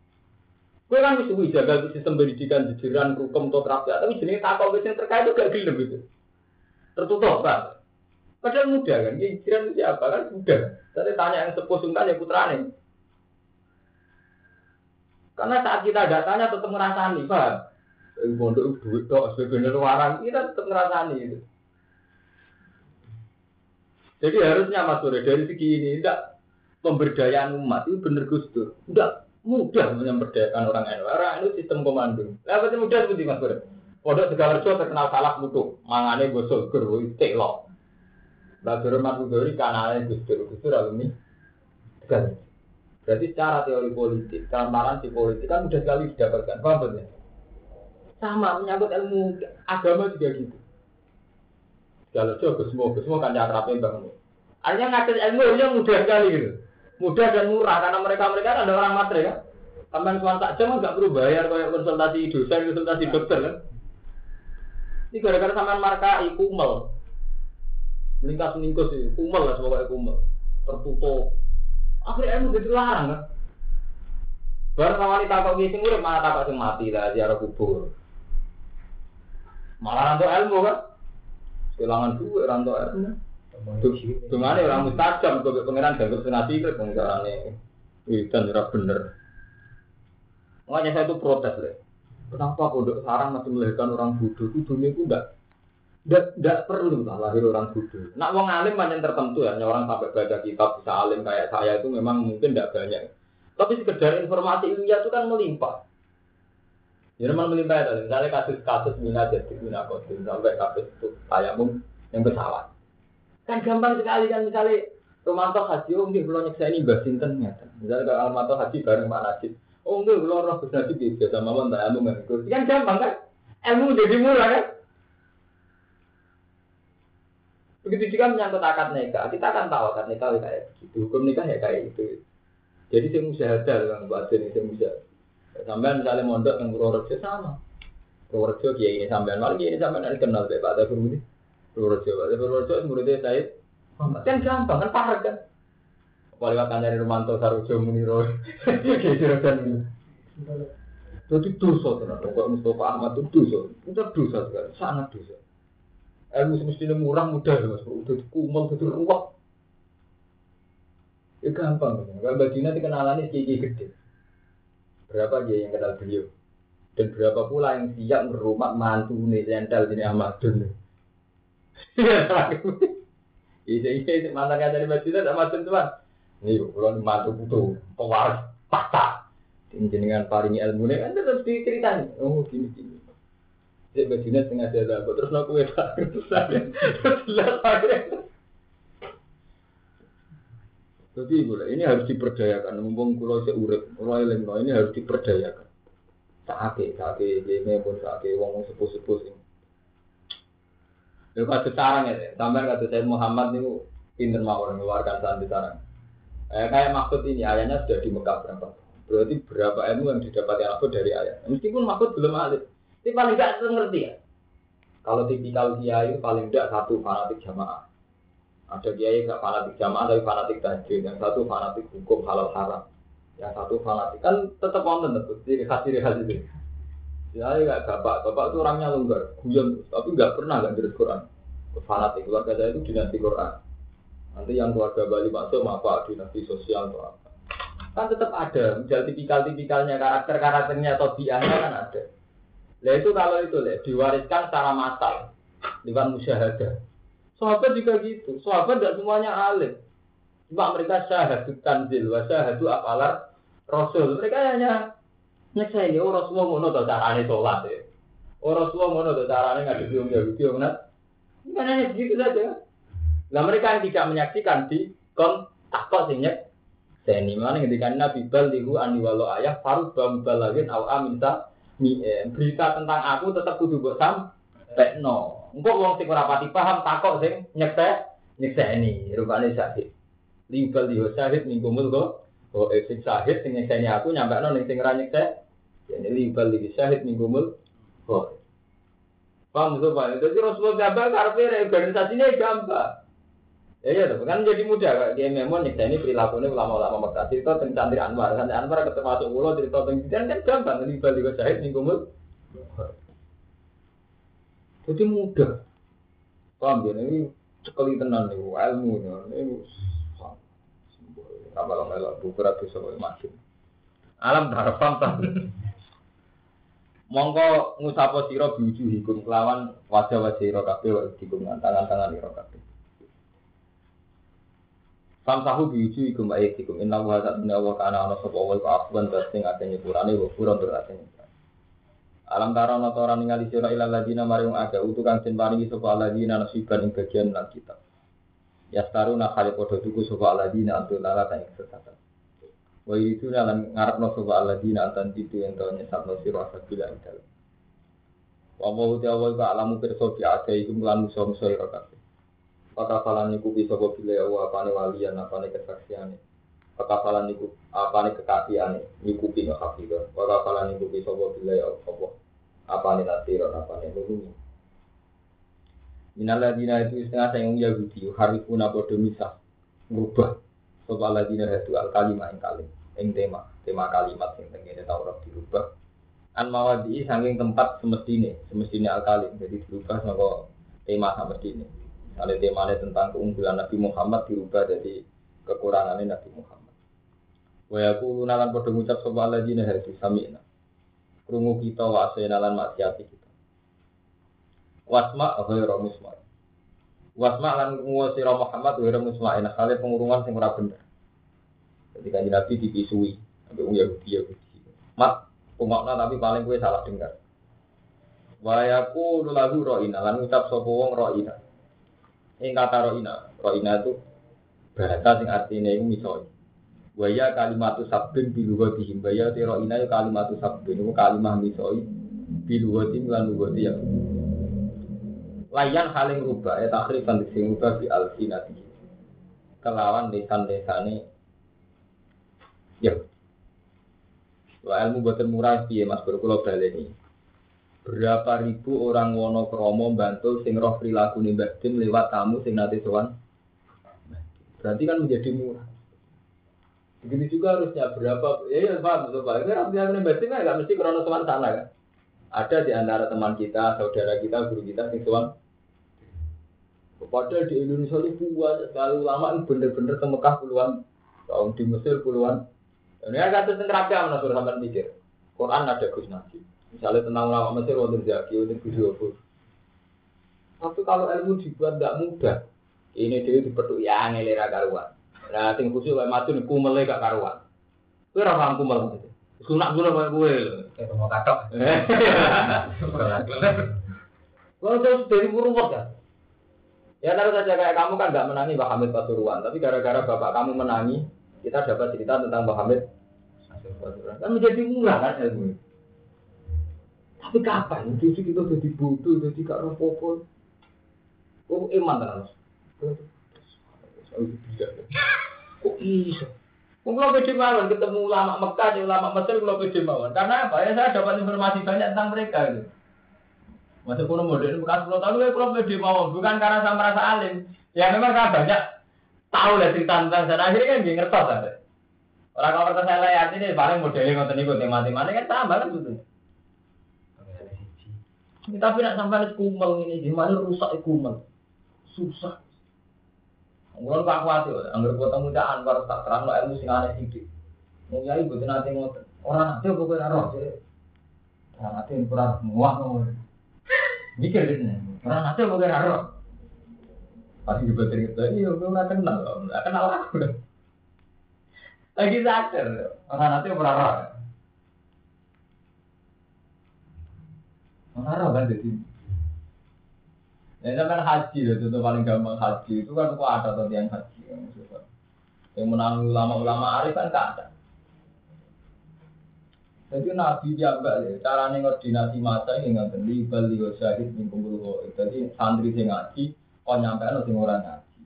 [SPEAKER 1] Kowe kan wis suwi jaga sistem pendidikan jajaran hukum atau terapi, tapi jenenge takok wis terkait itu gak gelem gitu. Tertutup, Pak. Padahal mudah kan, jiran siapa kan mudah. Tapi tanya yang sepuh sungkan ya putrane. Karena saat kita ada tanya tetap ngerasani, Pak. Pondok duit tok sebenarnya warang kita tetap ngerasani itu. Jadi harusnya Mas Sore dari segi ini tidak pemberdayaan umat itu benar Gus. Tidak mudah memberdayakan orang NU. Orang itu sistem komando. Lah apa mudah seperti Mas Sore? Pondok Tegalrejo terkenal salah mutu, mangane gosol gur itu lo. Lah Dur Mas Sore kanale Gus Dur, Gus Dur alumni. Berarti secara teori politik, transparansi politik kan mudah sekali didapatkan. Paham betul? Sama menyangkut ilmu agama juga gitu. Kalau coba semua, semua kan akrabnya bangun. Artinya ngajar ilmu yang mudah sekali gitu. Mudah dan murah karena mereka mereka ada orang matre kan. Sampai tuan tak jam nggak perlu bayar kayak konsultasi dosen, konsultasi dokter kan. Ini gara-gara sampai marka kumel. Meningkat meningkus sih, kumel lah sebagai kumel. Tertutup. Akhirnya ilmu jadi larang kan. Baru sama wanita kok ngisi murid malah takut mati lah ziarah kubur. Malah rantu ilmu kan. Kehilangan duit rantu ilmu. Dengan orang mustajab, gue pengiran dan bersenasi ke pengirannya. Itu tidak bener. Makanya saya itu protes deh. Kenapa pondok sarang masih melahirkan orang bodoh? Itu dunia itu enggak tidak perlu lah lahir orang bodoh. Nak wong alim banyak tertentu ya, orang sampai baca kitab bisa alim kayak saya itu memang mungkin tidak banyak. Tapi sekedar informasi ilmiah itu kan melimpah. Ya memang melimpah ya, misalnya kasus-kasus mina jadi mina kodim sampai kasus itu tayamum yang pesawat. Kan gampang sekali kan misalnya Romanto Haji, oh nggih kula nyeksa ini Mbah Sinten. Misalnya kalau Romanto Haji bareng Pak Najib. Oh nggih kula roh Gus Najib biasa mawon tayamum ngikut. Kan gampang kan? Ilmu jadi murah kan? Begitu juga menyangkut akad nikah, kita akan tahu akad nikah ya kayak gitu, hukum nikah ya kayak itu. Jadi saya musyahadah dengan buat ini saya musyahadah. Sampai misalnya mondok yang Purworejo sama. Purworejo kiai ini sampai malah kiai ini sampai nanti kenal deh Pak Dapur ini. Purworejo, Pak Purworejo muridnya saya. Kan gampang kan parah kan. Wali wakan dari Romanto Sarujo Muniro. Gitu kan. Jadi dosa tenan. Kok Mustafa Ahmad itu dosa. Itu dosa sekali, sangat dosa. Ilmu semestinya murah mudah ya mas, udah kumel, udah ruwet. Ya gampang, kalau Badina dikenalannya kiki gede. Berapa dia yang kenal beliau? Dan berapa pula yang siap merumah mantu nih, jentel ini Ahmadun. Iya, iya, mantan kata di Badina, Ahmadun tuan. Nih, kalau mantu butuh pewaris, fakta. Jenengan paringi ilmu ini kan terus diceritain. Oh, gini gini. Jadi bajunya setengah dada, terus aku wedak terus saya terus Jadi boleh, ini harus diperdayakan. Mumpung kulo urip, kulo eling ini harus diperdayakan. Saake, saake, ini pun saake, wong sepuh sepuh sing. Lalu kata sarang ya, sampai kata saya Muhammad ini pinter mawar mengeluarkan santri sarang. Eh, kayak maksud ini ayahnya sudah di Mekah berapa? Berarti berapa ilmu yang didapatkan aku dari ayah. Meskipun maksud belum alif. Ini paling tidak ngerti ya. Kalau tipikal kiai paling tidak satu fanatik jamaah. Ada kiai nggak fanatik jamaah tapi fanatik tahajud. Yang satu fanatik hukum halal haram. Yang satu fanatik kan tetap konten tetap ciri khas ciri khas itu. Ya nggak bapak, bapak itu orangnya longgar, guyon, tapi nggak pernah nggak dari Quran. Fanatik keluarga saya itu dinasti Quran. Nanti yang keluarga Bali masuk apa dinasti sosial atau apa. Kan tetap ada, misal tipikal-tipikalnya karakter-karakternya atau biangnya kan ada. Nah itu kalau itu lah diwariskan secara massal lewat musyahadah. Sahabat juga gitu. Sahabat tidak semuanya alim. Cuma mereka syahadu tanzil wa syahadu apalar rasul. Mereka hanya ini oh Rasulullah ngono to carane sholat ya. Oh Rasulullah ngono to carane ngadepi wong Yahudi wong Nat. Kan hanya begitu saja. Nah mereka yang tidak menyaksikan di kon takut sing nyek seni mana ketika Nabi bal lihu ani walau ayah farud bam balagin aw aminta Eh, berita tentang aku tetap kudu buat sam tekno. Engkau wong sing ora pati paham takok sing nyekte ini rupane syahid. Libal di syahid minggu mulko. Oh, eh, sing syahid sing nyekseni aku nyampe no ning sing ra nyekte. Jadi libal di syahid minggu mul. Oh. Paham tuh Pak? Jadi Rasulullah gambar karena organisasinya gampang. Ya iya tuh, kan jadi mudah. Dia memang nyeksa ini perilakunya ulama-ulama Mekah. Cerita tentang Santri Anwar. Santri Anwar ketemu masuk pulau cerita tentang Jidan kan gampang. Ini balik ke ini kumul. jadi mudah. Paham ya ini cekali tenan nih ilmu ini ini. Apa lo melo bukra tuh sebagai masjid alam darfam tuh mongko ngusapo siro biju hikum kelawan wajah wajah siro kafe hikum tangan tangan siro kafe Sam sahu biju hikum baik hikum inna wajah inna wajah karena anak sebuah wajah kafuan tersing ada nyepurane wajah kurang Alam tara ana ora ningali sira ila ladina maring aga utu kang den paringi sapa ladina nasiban ing bagian lan kitab. Ya staruna kali padha tuku sapa ladina antul lala ta ing sesatan. Wa itu lan ngarepno sapa ladina antan titu ento nyesatno sira sabila ing dalem. Wa wa ta wa ka alamu pirsa bi aga iku lan musa-musa ira kabeh. Pakafalan niku bisa kok pilih apa apane walian apane kesaksiane. Pakafalan niku apane kekafiane niku ping hafidh. Pakafalan niku bisa kok pilih apa apane nasiron apane nulungi. Minal ladina itu setengah sayang Yahudi harifuna podo misah ngubah sapa ladina itu al kalimah ing kalim ing tema tema kalimat sing tengene Taurat dirubah an mawadi saking tempat semestine semestine al kalim jadi dirubah saka tema semestine ada temanya tentang keunggulan Nabi Muhammad dirubah jadi kekurangannya Nabi Muhammad. Wa yaqulu nalan padha ngucap sapa alladzina hadu sami'na. Krungu kita wa asena lan maksiati kita. Wasma ghairu musma. Wasma lan krungu sira Muhammad ghairu musma ina kale pengurungan sing ora bener. Jadi kan Nabi dipisui sampai wong Yahudi Yahudi. Mat, pengokna tapi paling gue salah dengar. Wa yaqulu lahu ra'ina lan ngucap sapa wong ra'ina. Ing kata roina, roina itu bahasa sing artinya itu misalnya. Waya kalimatu sabbin bilugatihim. Waya te roina itu kalimatu sabbin itu kalimah misalnya bilugatihim lan lugati ya. Layan haling rubah ya takrifan sing rubah bi alfinati. Kelawan desan-desane ya. Wah ilmu buatan murah piye Mas berkulo baleni berapa ribu orang wono kromo bantu sing roh perilaku nih lewat tamu sing nanti berarti kan menjadi murah begitu juga harusnya berapa ya ya pak ini rapi nih batin kan nggak mesti krono sowan sana kan ada di antara teman kita saudara kita guru kita sing sowan Padahal di Indonesia ini banyak sekali ulama ini bener-bener ke Mekah puluhan tahun di Mesir puluhan. Ini ada terapi yang sudah sampai mikir. Quran ada Gus Najib. Misalnya tentang ulama Mesir, wonten Zaki, wonten video Tapi kalau ilmu dibuat tidak mudah, ini dia dipetuk ya ngelera karuan. Nah, ting khusus kayak matu nih kumel gak karuan. Kue orang kumel gitu. Sunak gula kayak gue.
[SPEAKER 2] Kayak mau katok.
[SPEAKER 1] Kalau terus dari burung kan? Ya taruh saja kayak kamu kan nggak menangi Mbak Hamid Pasuruan, tapi gara-gara bapak kamu menangi, kita dapat cerita tentang Mbak Hamid Pasuruan. Kan menjadi murah kan ilmu. Tapi kapan? Jadi kita jadi bodoh, jadi gak roh popo. Oh, iman kan? Kok? Kok kalau pede mawon ketemu ulama Mekah, ulama Mesir, kalau pede mawon. Karena apa? Ya saya dapat informasi banyak tentang mereka. Gitu. Masuk kuno modern bekas 10 tahun, ya kalau pede mawon. Bukan karena saya merasa alim. Ya memang kan banyak tahu lah cerita tentang sana. Akhirnya kan dia ngertos ada. Orang kalau saya lihat ini paling modelnya ngonten ibu tema-tema kan sama kan sebetulnya. Tapi nak sampai kumel ini, gimana rusak kumel? Susah. Mulai pak khawatir, anggar ketemu cak Anwar tak terang ilmu sing aneh sidik. Mau ibu tuh nanti ngotot, orang nanti apa naruh sih? Orang nanti kurang muak ngomong. Mikir gitu nih, orang nanti apa kau naruh? Pasti juga cerita, iya gue nggak kenal, nggak kenal aku. Lagi sadar, orang nanti apa naruh? Marah kan jadi. Ya kan haji ya, itu paling gampang haji itu kan kok ada tadi yang haji yang. Yang menang ulama-ulama arif kan gak ada. Jadi Nabi diambil ya, cara koordinasi masa ini nggak beli beli syahid nih kumpul Jadi santri sing ngaji, kau nyampe lo sing orang ngaji.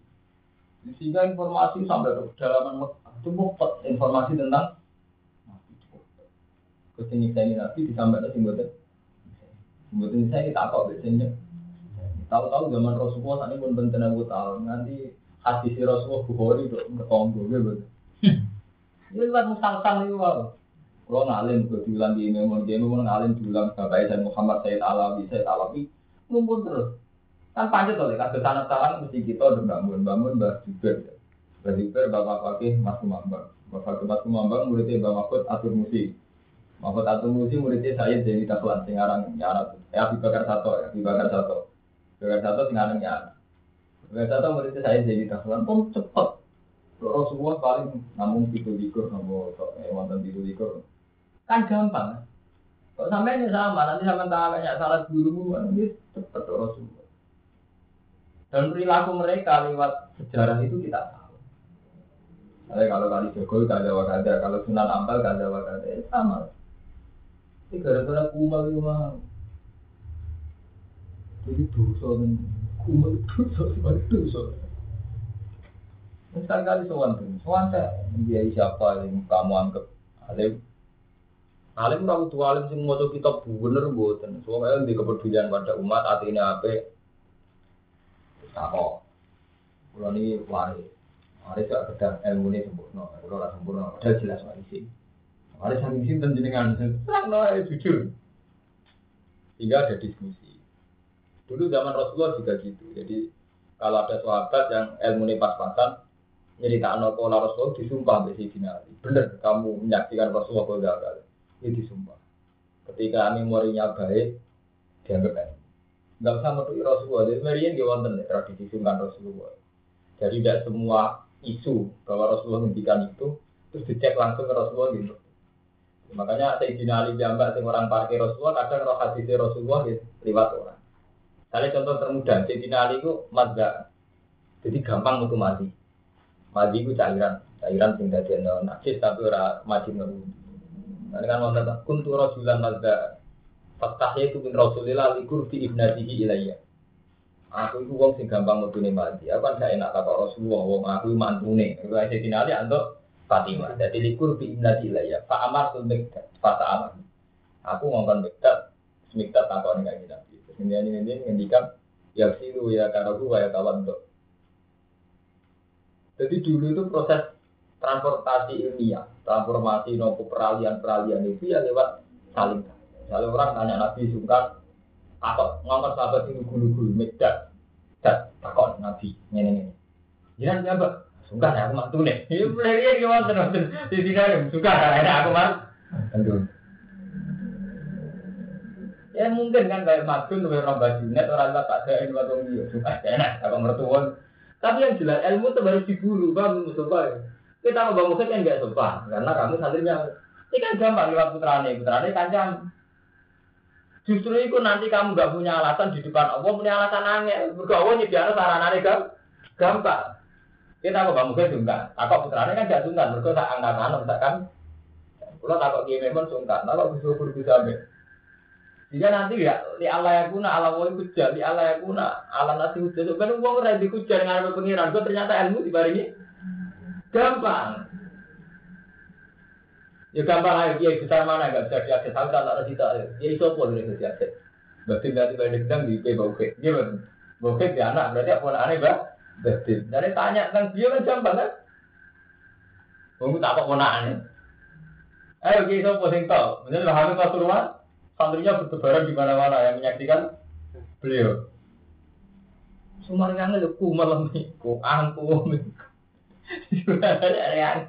[SPEAKER 1] Sehingga informasi sampai ke dalaman itu informasi tentang. Ke sini saya Nabi disampaikan sing buat Mungkin saya kita kok biasanya. Tahu-tahu zaman Rasulullah saat ini pun benten aku tahu nanti hadis Rasulullah Bukhari kok ngetombo gitu. Ini lewat musal-sal itu wow. Kalau ngalim, gue diulang di mau dia mau ngalim diulang bapak saya Muhammad Said Alawi, Said Alawi, ngumpul terus. Kan panjat oleh kasus tanah talang mesti kita udah bangun, bangun bah Juber. Bah Juber, bapak pakai Mas Kumambang. Bapak Mas Kumambang muridnya Mbak Mahfud Atur Musi. Mahfud Atur Musi muridnya saya jadi taklan singarang nyarat. Ya Abi Bakar Sato, ya Abi Bakar Sato. Bakar Sato singarang nyarat. Bakar Sato muridnya saya jadi taklan, pun cepet. Rasulullah paling namun tiga likur, namun eh, wonten tiga. Kan gampang. Kok sampai ini sama, nanti sama tak banyak salah guru, ini cepet Rasulullah. Dan perilaku mereka lewat sejarah itu kita tahu. Jadi kalau kali Jokowi kada wakada, kalau Sunan Ampel kada wakada, ya sama. Ini gara-gara kumal itu. Jadi dosa dan kumal itu dosa, sebagai dosa. Sekali-kali soal tuh, soal saya dia siapa yang kamu anggap alim Alim ora kudu alim sing maca kitab bener mboten. Soale di kepedulian pada umat atine ape. Tako. Kulo niki waris. Waris gak kedar ilmu ini sempurna. Kulo ora sempurna, padahal jelas waris. Waris saking sinten jenengan? Terangno ae jujur. Hingga ada diskusi. Dulu zaman Rasulullah juga gitu. Jadi kalau ada sahabat yang ilmu ini pas-pasan, nyeritakno pola Rasulullah disumpah Sayyidina Ali. Bener kamu menyaksikan Rasulullah kok gagal itu disumpah. Ketika memorinya baik, dianggap baik. Enggak usah metu Rasulullah. Jadi Marian dia wonten tradisi sungkan Rasulullah. Jadi tidak semua isu bahwa Rasulullah menghentikan itu terus dicek langsung ke Rasulullah gitu. Makanya Sayyidina Ali sing orang parkir Rasulullah kadang roh hadis Rasulullah gitu, lewat orang. Kali contoh termudah, Sayyidina Ali itu mazda. Jadi gampang untuk mati. Mati itu cairan, cairan sing dadi najis tapi ora mati ngeru. Nah, dengan mengatakan kuntu rajulan mazda. Fatahnya itu bin Rasulillah likur fi ibnatihi ilayya. Aku itu wong sing gampang mutune mati. Aku kan gak enak takok Rasulullah wong aku mantune. Iku aja dinali antuk Fatimah. Jadi likur fi ibnati ilayya. Fa amar tul miktat. Fa amar. Aku ngomong miktat. Miktat takok ning kanjeng Ini ini ini ngendikan ya silu ya karahu ya kawan tuh. Jadi dulu itu proses transportasi ilmiah, transformasi nopo peralihan-peralihan itu ya lewat saling. Kalau orang tanya Nabi sungkan, apa ngomong sahabat ini gulu-gulu medak, dan takut Nabi ini ini. Jangan siapa? Sungkan ya aku mantu nih. Ini mulai dia gimana terus di sini ada sungkan ada aku mah. Ya mungkin kan kayak madun tuh orang bajunet orang tak ada yang nggak tahu dia suka enak apa mertua. Tapi yang jelas ilmu itu harus diburu bang Mustafa. Kita mau bangun kan nggak sopan karena kamu santrinya. Ini kan gampang lewat putrane, putrane kancam. Justru itu nanti kamu nggak punya alasan di depan Allah, punya alasan angin. Bergaul nyediakan saranane kan gampang. Kita mau bangun kan sungkan. Takut putrane kan gak sungkan, bergaul tak angkat misalkan. Kalau takut dia memang sungkan, takut bisa berbisa jika nanti ya di Allah ya kuna Allah mau kuja di Allah ya kuna Allah nasi kuja sebenarnya uang udah dikuja dengan apa pengiran gue ternyata ilmu di baringi gampang. Ya gampang aja dia besar mana nggak bisa diakses tahu tak ada kita ya itu pun bisa diakses berarti berarti banyak sedang di P bauke. Gimana bauke di anak berarti apa aneh bah berarti. Dari tanya tentang dia kan gampang kan? Kamu tak apa ponaan Ayo kita posing tau, bener lah kami pasuruan, santrinya bertebaran di mana-mana yang menyaksikan beliau. Semua yang nih, ku angku Sudah ada yang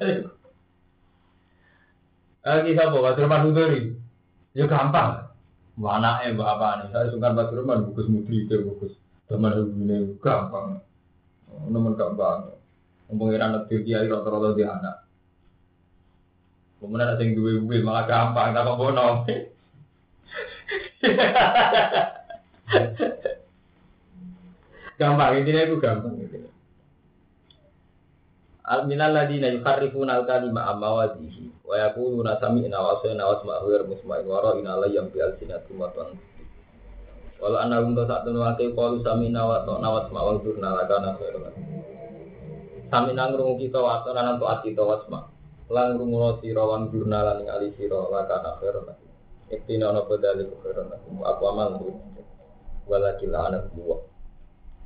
[SPEAKER 1] Lagi siapa? Batu Rahman Hudori. Ya gampang. Mana eh bapak nih? Saya suka Batu Rahman, bagus mudri itu bagus. Teman ini gampang. Nomor gampang. Pengiran lebih dia rata-rata dia anak. Kemudian ada yang duwe-duwe malah gampang, tak kok bono. Gampang intinya itu gampang intinya. Al minal ladina yukharrifuna al kalima amma wazihi wa yaquluna sami'na wa asayna wa asma'u ghayr musma'in wa ra'ina la yam bi alsinatum wa tan untuk saat itu nanti kalau sami'na wa ta'na wa asma'u wa durna lakana khairan Sami'na ngrungu kita wa ta'na nantu ati ta wa asma' Lan ngrungu sira wan durna lan ngali Iktina ana badali khairan aku amal tu. Walakil anak buah.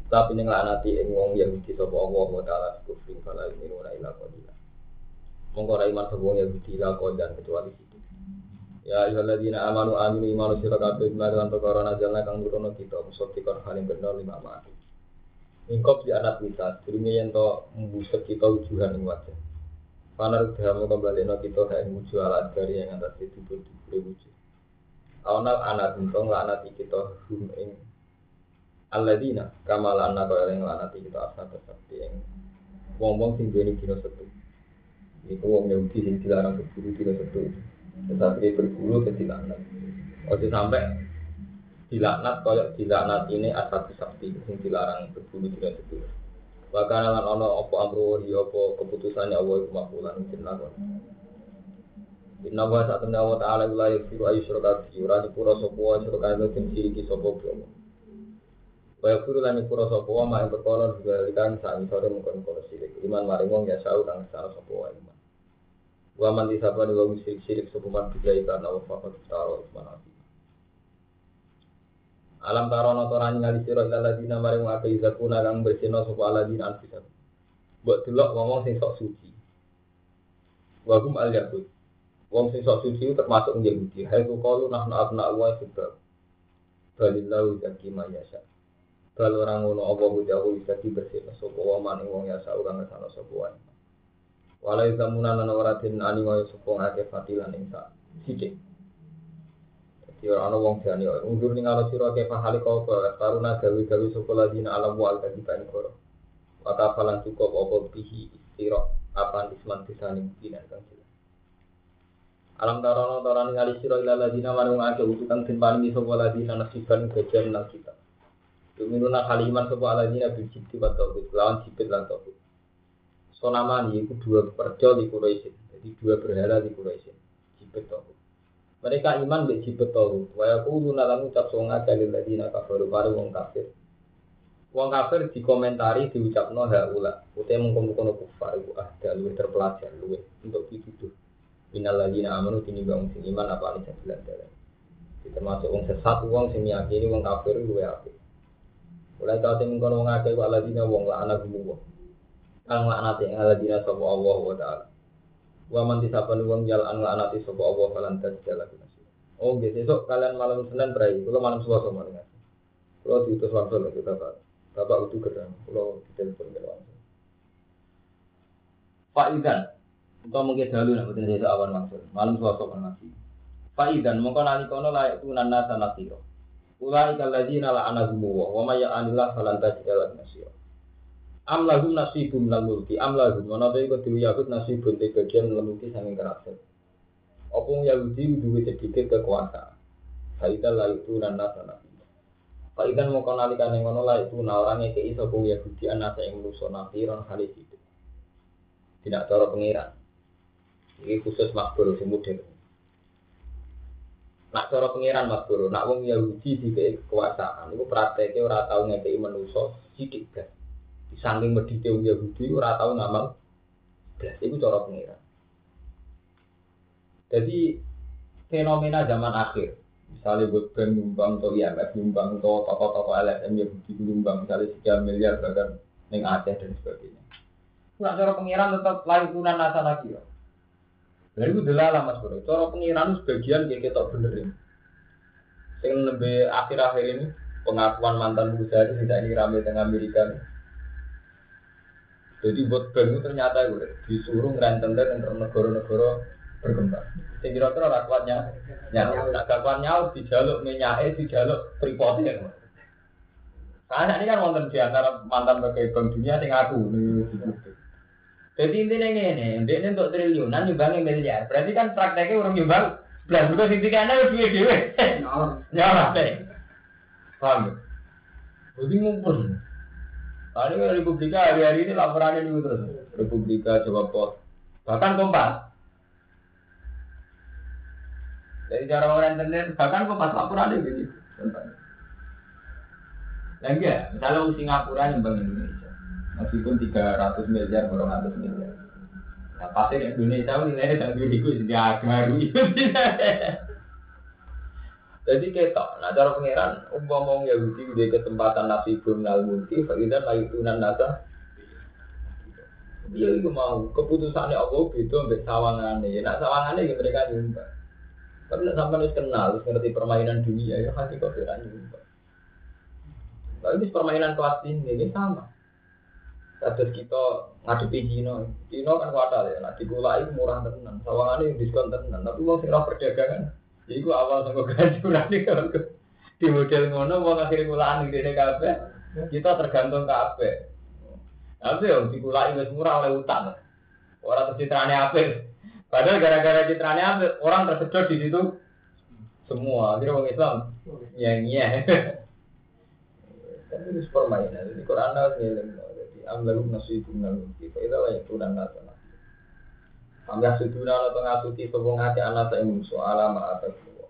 [SPEAKER 1] Tapi ning laknati ing wong Yahudi sapa Allah wa taala kufri fala yu'minuna illa qalila. Mongko ra iman sapa wong Yahudi la kodan kecuali situ. Ya ayyuhalladzina amanu aminu imanu sira kabeh lan perkara najalna kang nurono kita musaddiqan halim bener lima mati. Ingkop di anak kita, dirinya yang to membusuk kita wujuhan ing wajah. Panar mau kembali no kita kayak wujud alat dari yang atas itu tuh wujud. Awnal anak untung anak kita hum ing Alladzina kama lana kaya yang lanati kita asal seperti yang wong-wong sing duweni dina setu. Iku wong Yahudi sing dilarang berburu dina setu. Tetapi berburu ke dilaknat. Ojo sampai dilaknat kaya dilaknat ini asal sakti sing dilarang berburu dina setu. Bahkan lan ana apa amru ya apa keputusannya Allah iku makbulan mungkin lakon. Inna wa ta'ala wa ta'ala la yaghfiru ayyushraka bihi ora dipura sapa wa syuraka sing siriki sapa Allah. Kaya guru lan pura sapa wa mak perkara juga likan sak sore mungkin kono sirik. Iman maring wong ya sau kang salah sapa wa iman. Wa man disapa di wong sirik sirik sapa man bijai karena wa fa taro iman ati. Alam tarono toran ngali sira ila ladina maring wa kai zakuna kang bersino sapa ladina anfisa. Mbok delok ngomong sing sok suci. Wa gum al yakut. Wong sing sok suci termasuk Yahudi. Hai ku qalu nahnu abna wa sebab. Balillahu zaki ma yasha. Kalau orang ngono apa jauh bisa dibersih sapa wa maning wong ya sak orang sana sapa wae. Walai zamunan ana ora tin ani wae sapa ngake fatilan ing sak sithik. Dadi ora ana wong jani undur ning ala sira ke pahali kau ke karuna gawe-gawe sapa ladina alam wal kadiban koro. Maka falan cukup apa bihi sira apa isman pisaning dinan kang. Alam tarono taran ngali sira ila ladina marung ake utukan tin paringi sapa ladina nasiban gajian nang kita. Yuminuna kaliman sopo aladina bil jibti wa tauhid lawan jibit lan tauhid. Sonamani itu dua perjo di. Jadi dua berhala di Quraisy. Jibit tauhid. Mereka iman bil jibit tauhid. Wa yaquluna lan ucap songa dalil ladina kafaru baru wong kafir. Wong kafir dikomentari diucapno haula. Utai mengkono-kono kufar iku ah luwih terpelajar luwih untuk dituduh. Minal ladina amanu tinimbang sing iman apa ane jabilan dalan. Termasuk wong sesat wong sing meyakini wong kafir luwih apik. Mulai kau sing kono wong akeh kok aladina wong la anak gumu. Kang laknati ing aladina sapa Allah wa taala. Wa man disapani wong jalan laknati sapa Allah falan tajala kunasi. Oh nggih besok kalian malam Senin berai, kula malam Selasa malam. Kula diutus langsung lho Bapak. Bapak itu gerang, kula ditelepon langsung. Pak Idan, Engkau mungkin dahulu nak betul desa awan maksud. Malam Selasa kan masih. Pak Idan, mongko nalikono layak tunan nasa nasiro. Ulai kaladzina la'anahum wa wa may ya'anillah falan tajid lahu nasira. Am lahum nasibum minal mulki am lahum ana ta iku dhewe Yahud nasibun te bagian mulki sanging kerajaan. Apa Yahudi duwe sedikit kekuasaan. Faida la itu nan nasana. Faidan mau kau nalikan yang ngono lah itu nah orangnya ke iso pun Yahudi anak yang menuso nafiron kali itu. Tidak cara pengiran. Ini khusus makbul modern. Nak cara pengiran guru, nak wong Yahudi di kekuasaan, itu prakteknya ora tau ngekei menuso sidik kan. Disangking medite wong Yahudi ora tau ngamal belas, itu cara pengiran. Jadi fenomena zaman akhir, misalnya buat brand nyumbang atau IMF nyumbang atau tokoh-tokoh LSM Yahudi nyumbang misalnya sekian miliar bahkan neng Aceh dan sebagainya. Nak cara pengiran tetap lain tunan nasa lagi ya. Dari itu adalah mas bro. Cara pengiran sebagian kayak kita benerin. Yang lebih akhir-akhir ini pengakuan mantan busa ini tidak ini rame tengah Amerika. Jadi buat bank itu ternyata gue disuruh ngerenten dan negara-negara berkembang. Saya kira-kira rakwatnya nyawa, nak kakuan nyawa dijaluk minyak, dijaluk Karena ini kan wonten di antara mantan pegawai bank dunia yang aku nih. Jadi intinya ini, ini untuk triliunan nyumbangnya miliar. Berarti kan prakteknya orang nyumbang belas juga sing tiga anda lebih dewe. Nyawa deh. Paham? Jadi ngumpul. Ada kan Republika hari-hari ini laporannya dulu terus. Republika coba pos. Bahkan kompas. Dari cara orang internet, bahkan kompas laporannya gitu. Dan enggak, misalnya Singapura nyumbang Indonesia meskipun 300 miliar, 400 miliar. Nah, pasti Indonesia nilainya dan duit itu sudah baru. Jadi ketok, nah cara pangeran umpama Yahudi di kesempatan nasibun al mulki fa idzan layutunan nasa Dia itu mau keputusannya Allah beda ambek sawangane. Ya nak sawangane ya mereka nyumbang. Tapi nak sampai kenal, harus ngerti permainan dunia ya hati kok tidak nyumbang. Tapi permainan kelas ini ini sama. Kados kita ngadepi Cina, Cina kan kuatal ya, nah digulai murah tenan, sawangannya diskon tenan, tapi mau sing perdagangan, jadi gua awal tunggu gancuran nih kalau di model ngono mau akhirnya ngulaan di sini kafe, kita tergantung kafe. Tapi yang dikulai wis murah oleh utang, orang tercitranya apa? Padahal gara-gara citranya apa? Orang tersedot di situ semua. Akhirnya orang Islam nyanyi. Tapi itu permainan. Jadi Quran harus ngiling amlalu nasibu minal kita itu lah itu dan nasa Ambil seduna atau ngasuti sebung hati anak saya musuh alama atas semua.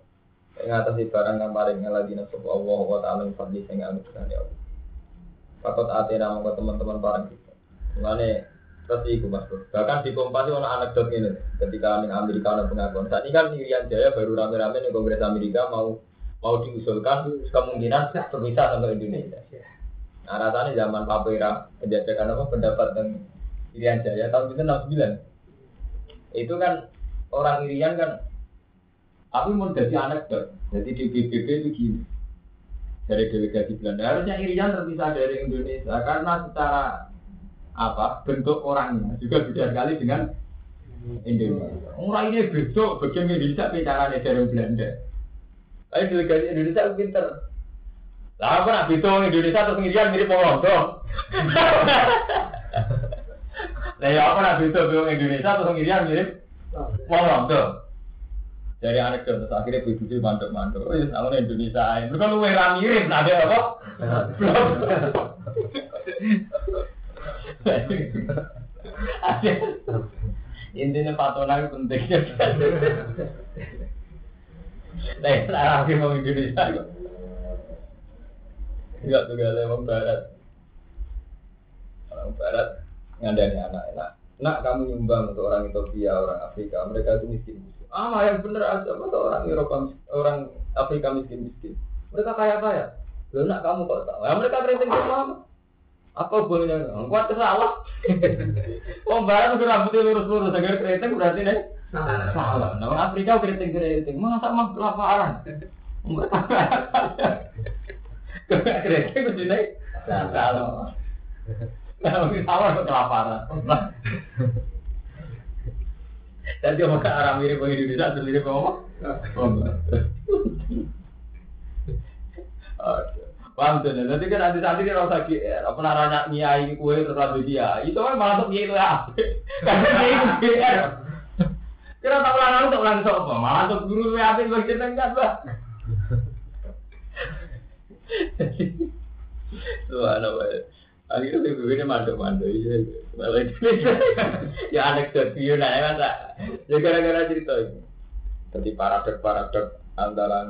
[SPEAKER 1] Yang atas barang yang paling lagi nasi Allah wa taala yang fadli nggak dengan ya Allah. Fakot ate nama teman-teman barang kita. Mengenai seperti itu mas. Bahkan di kompas itu anekdot ini. Ketika di Amerika ada pengakuan. Saat ini kan Irian Jaya baru rame-rame di Kongres Amerika mau mau diusulkan kemungkinan berpisah sampai Indonesia. Nah, rasanya zaman Papera penjajakan apa pendapat dan Irian Jaya tahun itu 69. Itu kan orang Irian kan tapi mau jadi anekdot. Jadi di PBB itu gini. Dari delegasi Belanda harusnya Irian terpisah dari Indonesia karena secara apa bentuk orangnya juga beda sekali dengan Indonesia. Orang ini besok bagian Indonesia bicara dari Belanda. Tapi delegasi Indonesia pinter. Lah apa nak bitung Indonesia terus ngirian mirip wong londo. Lah ya apa nak bitung Indonesia terus ngirian mirip wong londo. Dari anekdot terus akhirnya begitu mantuk-mantuk. Oh, ya sama Indonesia. Itu kan lu merah mirip, nah ada apa? Intinya patonan pentingnya. Nah, lagi mau Indonesia. Enggak juga ada orang barat. Orang barat ngandani anak enak. Nak kamu nyumbang untuk orang Ethiopia, orang Afrika, mereka itu miskin. Ah, yang bener aja apa orang Eropa, orang Afrika miskin miskin. Mereka kaya kaya. Lalu nak kamu kok tahu? Ya mereka keriting semua apa? Apa bolehnya? Kuat salah. Oh, barat udah rambutnya lurus-lurus, agar keriting berarti nih. Salah. Nah, Afrika keriting keriting, masa mah kelaparan. Kereta kudu naik. Dia arah mirip bagi Indonesia, terus mirip apa? Paham tuh, nanti kan nanti nanti kan rasa apa naranya nyai kue terus dia, itu kan malah tuh itu ya, karena nyai itu Kira tak tak ulang sok apa, malah tuh guru ya apa bagi jenengan. Subhanallah. Akhirnya BBB ini. Malah ya anekdot video nah masa. Ya gara-gara cerita ini. Jadi paradok-paradok antara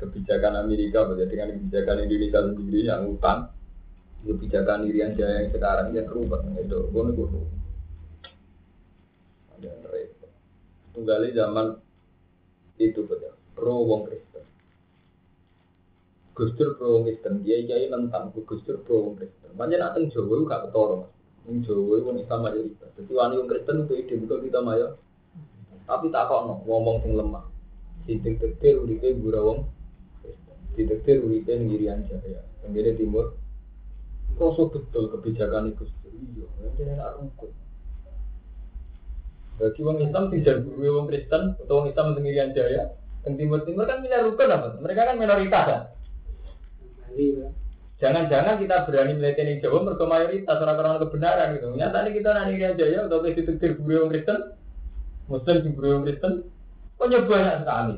[SPEAKER 1] kebijakan Amerika dengan kebijakan Indonesia sendiri yang utang kebijakan Irian Jaya yang sekarang yang berubah itu gue gue ada repot tunggali zaman itu betul pro wong Kristen Gustur Kristen, dia kiai nentang Gustur pro Kristen. Banyak nak teng Jawa gak ketoro. Teng Jawa itu Islam mayoritas. Jadi wani wong Kristen itu ide bukan kita maya. Tapi tak kok ngomong sing lemah. Sidik tegir uripe gura wong. Sidik tegir uripe ngirian jaya. Tenggine timur. Koso betul kebijakan itu. Iya, jadi nak rukun. Bagi wong Islam tidak guru wong Kristen atau wong Islam sendirian jaya. Teng timur timur kan punya rukun? Mereka kan minoritas kan. Jangan-jangan kita berani melihat Jawa mereka mayoritas orang-orang kebenaran gitu. Nyatanya kita nanti aja ya, atau kita ditetir guru Kristen, Muslim di guru Kristen, kok banyak sekali.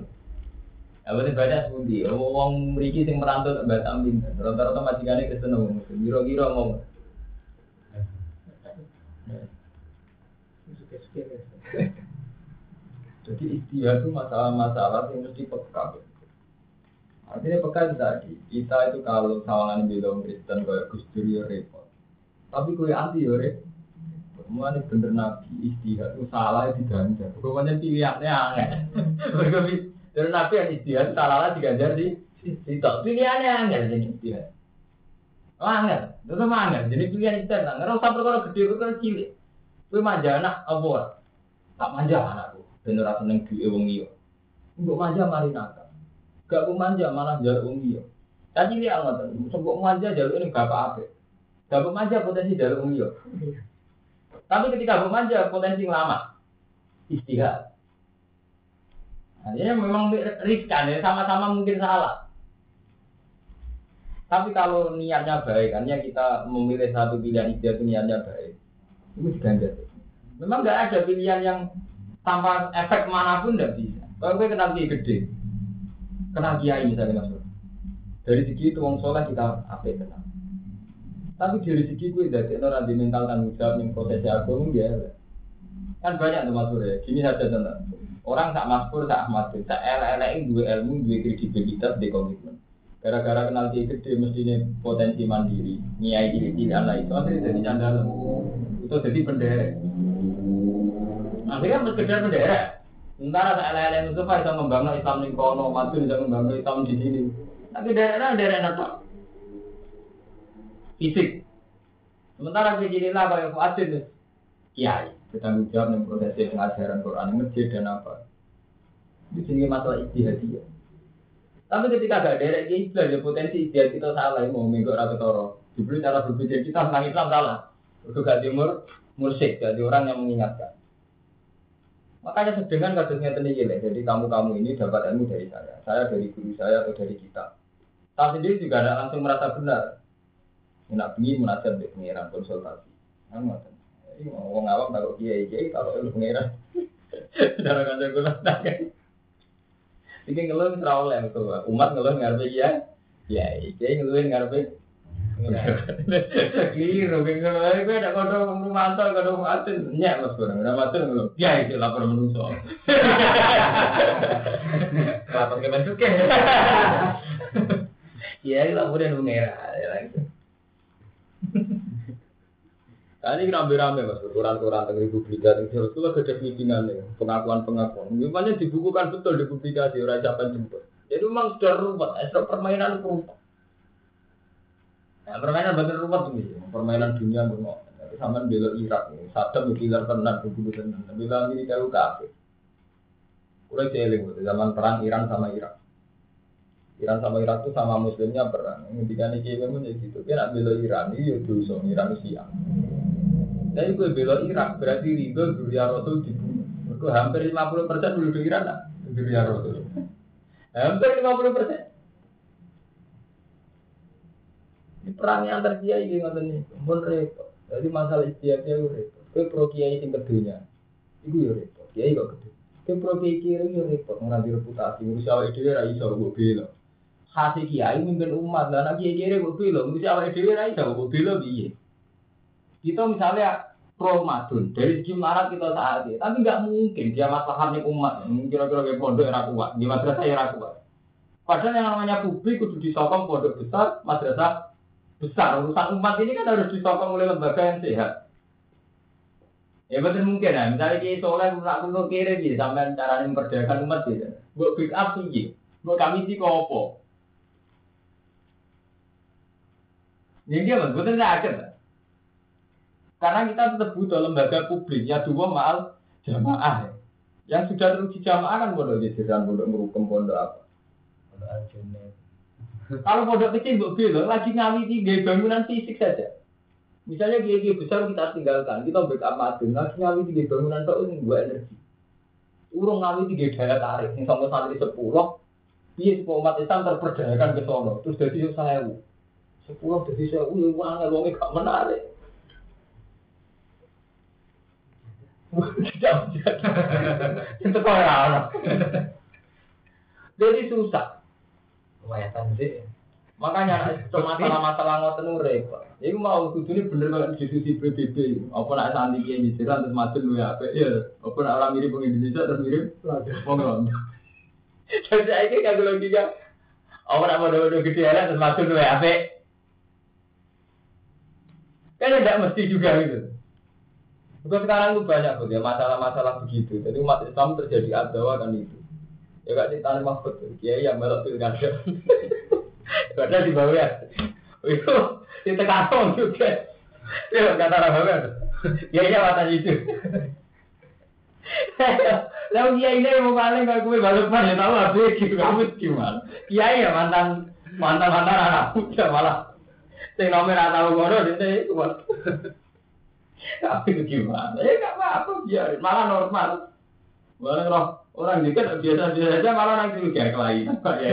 [SPEAKER 1] Ya berarti banyak sebuti. Wong meriki sing merantau mbak Amin. Rata-rata majikannya Kristen Muslim. Giro-giro ngomong. Jadi istilah itu masalah-masalah yang mesti peka. Artinya pekan tadi, kita itu kalau sawangan bilang Kristen kayak Gus Dur ya repot. Tapi kue anti ya repot. Mulai bener nabi istihad itu salah di ganda. Pokoknya pilihannya aneh. Mereka Dari Nabi yang istiad, salah diganjar di sitok. Pilihannya angel jadi istiad. Oh, angel, itu mah angel. Jadi pilihan. Nah, nggak usah perkara gede, perkara cilik. Gue manja anak, apa? Tak manja anakku. Bener aku neng duwe wong iya. Mbok manja mari nakal. Gak ku manja malah jaluk wong iya. Tadi dia ngoten, sebab manja jaluk ini bapak apik. Gak manja potensi jaluk wong iya. Tapi ketika manja potensi lama. Istihad. Artinya memang riskan ya, sama-sama mungkin salah. Tapi kalau niatnya baik, artinya kita memilih satu pilihan itu niatnya baik, itu diganjar. Memang nggak ada pilihan yang tanpa efek mana pun tidak bisa. Kalau gue kenal gede, kenal kiai misalnya mas Dari segi itu wong soleh kita apa kenal. Tapi dari segi gue dari orang di mental tanggung jawab yang prosesi aku ya. Kan banyak tuh mas ya. Gini saja tentang Orang tak maskur, tak ahmad, tak elek dua ilmu, dua kredibilitas, di komitmen. Gara-gara kenal dia gede, mestinya potensi mandiri, nyai diri tidak lah itu akhirnya jadi candala. Itu jadi bendera. Akhirnya sekedar bendera. Sementara tak elek-elek Mustafa bisa membangun Islam di kono, maju bisa membangun Islam di sini. Tapi daerah daerah apa? Fisik. Sementara kejadian lah kayak Fuadin, kiai bertanggung jawab dengan proses pengajaran Quran masjid dan apa itu sini masalah istihadiyah tapi ketika ada derek ini ada potensi istihad kita salah mau minggu rata toro diberi cara berpikir kita tentang Islam salah untuk gak timur mursik jadi orang yang mengingatkan makanya sedengan kasusnya tinggi jadi kamu kamu ini dapat ilmu dari saya saya dari guru saya atau dari kita saya sendiri juga tidak langsung merasa benar Nak ingin munajat di pengiran konsultasi. Nah, Wong awam kalau kiai kiai kalau lu pengiran. Cara kan jago kan. Iki ngeluh oleh tuh. Umat ngeluh ngarepe ya. Ya, kiai ngeluh ngarepe Keliru, kalau gue ada kodok mantel, kodok maten, nyak mas kurang, ada maten ngeluh. Ya itu lapor menuso. Lapor ke masuk ke. Ya, laporin mengira, ya Nah, ini rame-rame mas, koran-koran tentang publikasi, itu lah gede nih, pengakuan-pengakuan. Memangnya dibukukan betul di publikasi, orang siapa jemput. Jadi memang sudah esok permainan ruwet. Nah, permainan ruwet tuh permainan dunia bermo. Sama bela Irak, Saddam bilang tenang, begitu tenang. Bilang ini jauh kafe. Mulai jeling, zaman perang Iran sama Irak. Iran sama Irak itu sama Muslimnya perang. Ketika ini kayak gitu, kan bela Iran, ini ya dosa, Iran siang. Tapi gue bela Irak berarti ridho Duria Rasul dibunuh. Mereka hampir 50 persen dulu Iran lah Duria Rasul. Hampir 50 persen. Di perang yang terjadi ini ngoten nih, pun repot. Jadi masalah istiadatnya itu repot. Gue pro kiai sing kedunya, itu ya repot. Kiai kok kedua. Gue pro kiai ya repot. Ngerti reputasi, ngurus awal itu ya iso gue bela. Kasih kiai mimpin umat, dan anak kiai kiri gue bela. Ngurus awal itu ya iso gue bela biye. Kita misalnya pro madun dari segi marat kita saat ini, tapi nggak mungkin dia masalahnya umat. Kira-kira kayak pondok era kuat, di madrasah era kuat. Padahal yang namanya publik kudu disokong pondok besar, madrasah besar. Urusan umat ini kan harus disokong oleh lembaga yang sehat. Ya betul mungkin ya, misalnya kita soleh nak kuno kiri gitu, sampai cara memperdayakan umat gitu. Buat pick up sih, buat kami sih kopo. Ini dia mas, betul nggak ada. Karena kita tetap butuh lembaga publik ya dua mal jamaah ya. Yang sudah teruji jamaah kan pondok jajaran, pondok merukem, pondok apa. Kalau pondok kecil mbok bilang lagi ngawi tiga bangunan fisik saja. Misalnya gigi besar kita tinggalkan, kita backup madun, lagi ngawi tiga bangunan itu ini buat energi. Urung ngawi tiga daya tarik, yang sama santri sepuluh, dia sepuluh umat Islam terperdayakan ke sono, terus jadi saya sepuluh jadi saya, wih, wah, nggak gak menarik. Itu kok ya Jadi susah.
[SPEAKER 2] Lumayan sih.
[SPEAKER 1] Makanya masalah-masalah ngoten nu repot. Iku mau kudune bener kalau diskusi PBB. Apa nak santi ki di terus madun lu ya ya. Apa nak orang mirip wong Indonesia terus mirip wong Londo. Jadi saiki kagak logika. Apa nak bodoh-bodoh gede terus madun lu ya Kan tidak mesti juga gitu. Bukan sekarang itu banyak ya masalah-masalah begitu. Jadi umat Islam terjadi adawa kan itu. Ya gak cerita Mahfud, kiai yang melok pilkada. Padahal di bawah ya. Itu itu kantong juga. Ya kata orang bawah. Ya iya mata itu. Lalu kiai ini mau paling kalau gue balik ya tahu apa gitu kamu gimana? Kiai ya mantan mantan mantan anak muda malah. Sing nomor atau ngono dia itu Tapi gimana? Ya nggak apa-apa biar malah normal. Malah roh orang dikit biasa-biasa aja malah nanti kayak kelainan Pak ya.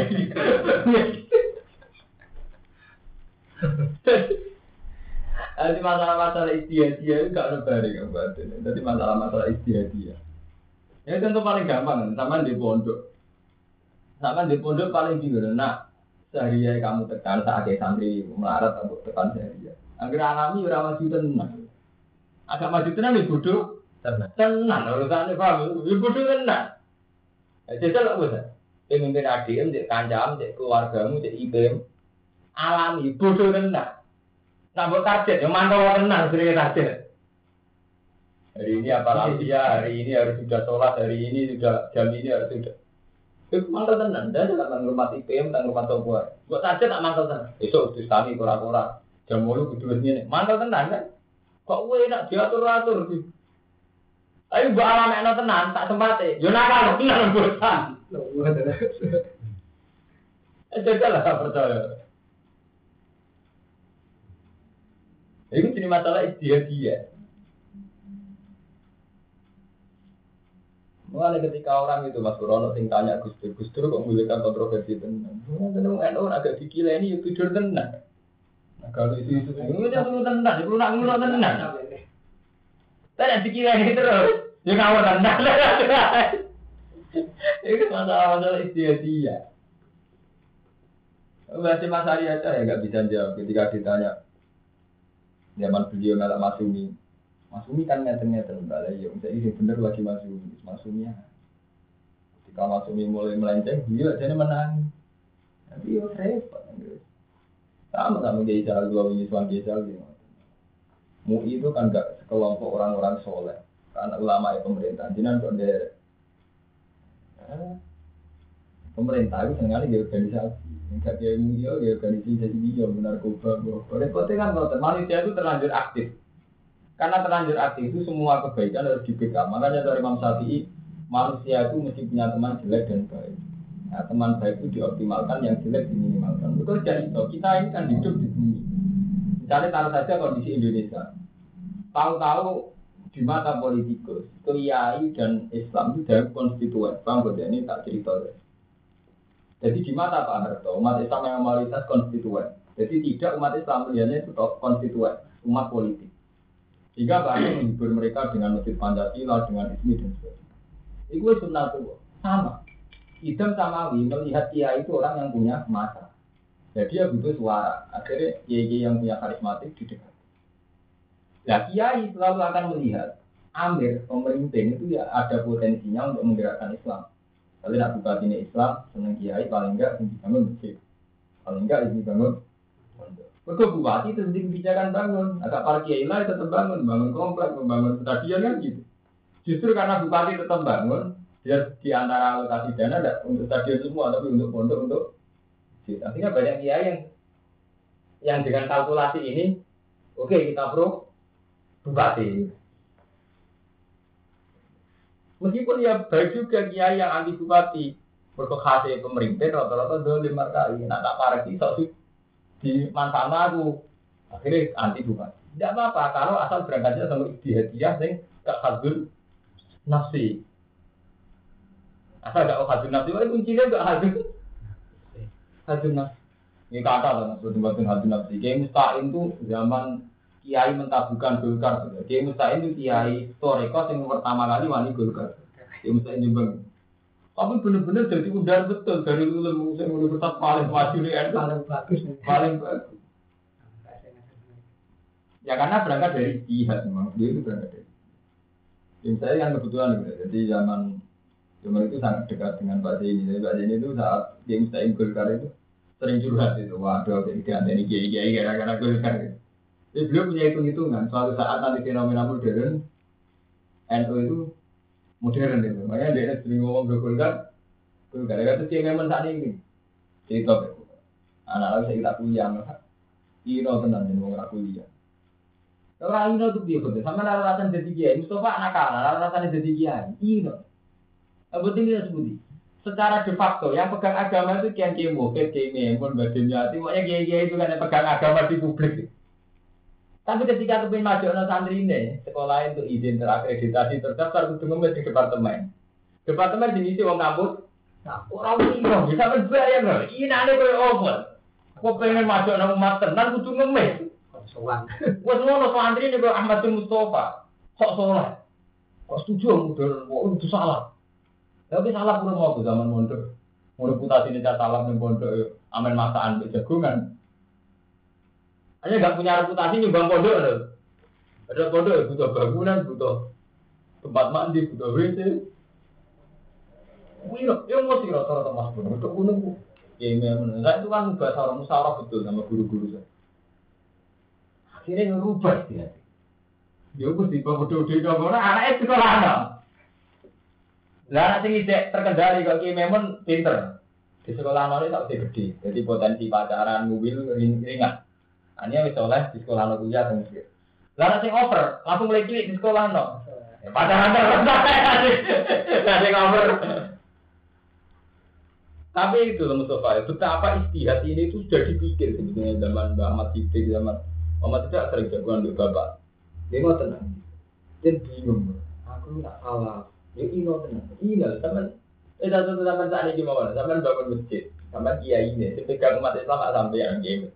[SPEAKER 1] Jadi masalah-masalah istiadia itu gak ada bareng yang batin. Jadi masalah-masalah istiadia. Ya tentu paling gampang, sama di pondok. Sama di pondok paling bingung. Nah, sehari kamu tekan saat santri melarat atau tekan sehari. Agar alami ora maju tenang. Agak maju tenang di bodoh.
[SPEAKER 2] Tenang.
[SPEAKER 1] Tenang urusannya paham. Di bodoh tenang. Jadi lah usah. Pemimpin ADM, cek kancam, cek keluargamu, cek IPM. Alami bodoh tenang. Nambah target, yang mantau tenang sering target. Hari ini apa lagi ya, hari ini harus sudah sholat, hari ini sudah jam ini harus sudah. Itu mantau tenang, dan tidak menghormat IPM, tak menghormat software. Buat target tak mantau tenang. Besok terus kami kura-kura. Jam mulu kudu ini, mantau tenang kan? Kok gue enak diatur-atur sih? Tapi gua alam enak tenang, tak sempat eh. Yo nakal tenang bosan. Eh jajal lah percaya. Itu jadi masalah istiadia. Mulai ketika orang itu Mas Kurono sing tanya Gus Dur, Gus Dur kok mulaikan kontroversi tenang. Tenang orang agak dikila ini yuk tidur tenang. Nah, kalau itu itu itu dia perlu tenang, perlu nak perlu tenang. Tapi yang dikira ini terus, ya ngawur tenang. Itu masalah-masalah istiadia. Masih Mas Ari aja ya nggak bisa jawab ketika ditanya zaman beliau nggak Masumi. Masumi kan ngeten-ngeten balik ya, ini bener lagi Masumi, Masumi ya. Ketika Masumi mulai melenceng, dia jadi menang. Tapi ya repot. Sama sama Jahal, dua ini suami Jahal gitu. MUI itu kan gak sekelompok orang-orang soleh. Karena ulama ya pemerintah. Jadi nanti ada pemerintah itu sengaja dia organisasi. Enggak dia MUI ya organisasi dia benar narkoba. Repotnya kan kalau manusia itu terlanjur aktif. Karena terlanjur aktif itu semua kebaikan harus dibekam. Makanya dari Imam Syafi'i manusia itu mesti punya teman jelek dan baik. Nah, teman baik itu dioptimalkan, yang jelek diminimalkan. Betul jadi itu. Kita ini kan hidup di bumi. Misalnya taruh saja kondisi Indonesia. Tahu-tahu di mata politikus, kiai dan Islam itu dari konstituen. Bang, ini tak cerita deh. Jadi di mata Pak Harto, umat Islam yang mayoritas konstituen. Jadi tidak umat Islam melihatnya itu konstituen, umat politik. Jika banyak menghibur mereka dengan masjid Pancasila, dengan ismi dan sebagainya. Itu tuh sama. Idam Samawi melihat Kiai itu orang yang punya masa. Jadi dia butuh suara. Akhirnya Kiai yang punya karismatik di dekat. Nah Kiai selalu akan melihat Amir, pemerintah itu ya ada potensinya untuk menggerakkan Islam. Kalau nak buka ini Islam, seneng Kiai paling enggak bangun masjid. Paling enggak ini bangun Mereka bupati itu kebijakan bangun. Agak para kiai lah tetap bangun, bangun komplek, membangun stadion kan gitu. Justru karena bupati tetap bangun, dia di antara alokasi dana tidak untuk stadion semua, tapi untuk pondok untuk Artinya banyak kiai yang yang dengan kalkulasi ini, oke okay, kita pro bupati. Meskipun ya baik juga kiai yang anti bupati, berkekhasiat pemerintah rata-rata lima kali. Nah tak parah sih, so, di mantan aku akhirnya anti bupati. Tidak apa-apa kalau asal berangkatnya sama dia sing gak hadul nafsi. Asal gak hadun nafsi, wah kuncinya gak hadun. Hadun nafsi. Ini kata lah, betul-betul hadun nafsi. Kiai Musta'in itu zaman Kiai mentabukan Golkar. Kiai Musta'in itu Kiai Toreko yang pertama kali wani Golkar. Kiai Musta'in Jembang. Tapi benar-benar jadi udara betul dari ulama yang universitas paling maju di. Paling bagus. Paling bagus. Ya karena berangkat dari jihad memang dia itu berangkat dari. Yang saya yang kebetulan jadi zaman Cuma itu sangat dekat dengan Pak Zeni. Jadi Pak Zeni itu saat dia mustahil Golkar itu sering curhat itu. Waduh, jadi ini kiai-kiai gara-gara Golkar. Gitu. Jadi beliau punya hitung-hitungan. Suatu saat nanti fenomena modern, NU itu modern itu. Makanya dia sering ngomong ke Golkar, gara-gara itu cewek men saat ini. Cerita ke Anak lagi saya tak kuliah, Ino tenan jadi mau kuliah. Orang Ino tuh dia betul, sama rasan jadi kiai. Mustafa anak kalah, rasan jadi kiai. Ino. Yang penting dia sebuti. Secara de facto, yang pegang agama itu kiai kiai mukit, kiai memun, badan jati. Makanya kiai kiai itu kan yang pegang agama di publik. Tapi ketika kepin maju anak santri ini, sekolah itu izin terakreditasi terdaftar kudu ngemis di departemen. Departemen jenis wong kampus, nah orang ini bisa berbayar loh. Ini ada kayak open. Kok pengen maju anak umat tenan kudu ngemis.
[SPEAKER 2] Sowan.
[SPEAKER 1] Wes ngono santri ini kok Ahmad bin Mustafa. Kok soleh. Kok setuju mudar, kok itu salah. Tapi salah pun mau zaman mondok. Mau reputasi ini salah ning pondok yo. Amen masakan mbek jagongan. Hanya nggak punya reputasi nyumbang pondok loh. Ada pondok ya butuh bangunan, butuh tempat mandi, butuh WC. Wih, ya sih rata-rata mas pun. Untuk gunung, ya memang. Saya itu kan bahasa orang musyawarah betul sama guru-guru saya. Akhirnya ngerubah dia. Ya di bawah bodoh di bawah anaknya sekolah anak. Lah anak sing ijek terkendali kok ki memang pinter. Di sekolah anak tak udah gede. Jadi potensi pacaran, mobil ring- ringan. Hanya wis oleh di sekolah anak kuliah kan gitu. Lah sing over, langsung mulai cilik di sekolah anak. Ya, Pacaran terus. Lah sing over. Tapi itu loh Mustafa, betapa istihad ini itu sudah dipikir sebetulnya zaman Mbak Ahmad Siddiq, zaman Muhammad tidak sering jagoan di bapak. Dia mau tenang. Dia bingung. Aku nggak salah. Ya ino tenang. Ino, teman. Eh satu teman saat ini gimana? Teman bangun masjid. Teman kiai ini. Sepegang umat Islam nggak sampai yang masjid.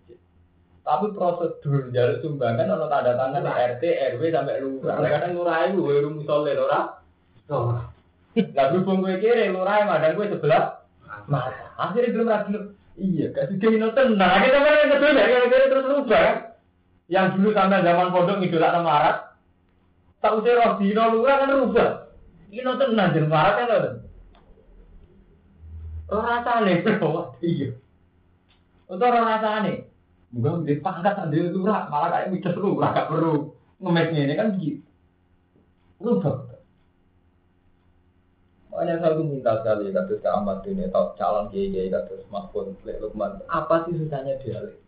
[SPEAKER 1] Tapi prosedur jalur sumbangan ono tanda tangan RT, RW sampai lurah. Kadang lurah itu soleh lurah.
[SPEAKER 2] Sowan.
[SPEAKER 1] Lah berhubung gue kiri lurah madang gue sebelah. Mata. Akhirnya belum lagi. Iya, kasih ke ino tenang. Akhirnya teman yang kedua ya, kira-kira terus rubah. Yang dulu sampai zaman pondok ngidolak marat. Tak usah roh dino lurah kan rubah. Ino tenang jadi marat kan lho. Rasane bro. Iya. Untuk rasane. Bukan di pangkat sendiri lurah, malah kayak midas lurah gak perlu ngemes ini kan gitu. Rubah. Makanya saya tuh minta sekali kasus ke Ahmad ini atau calon kiai kiai kasus Pun, Lek Lukman. Apa sih susahnya dialek?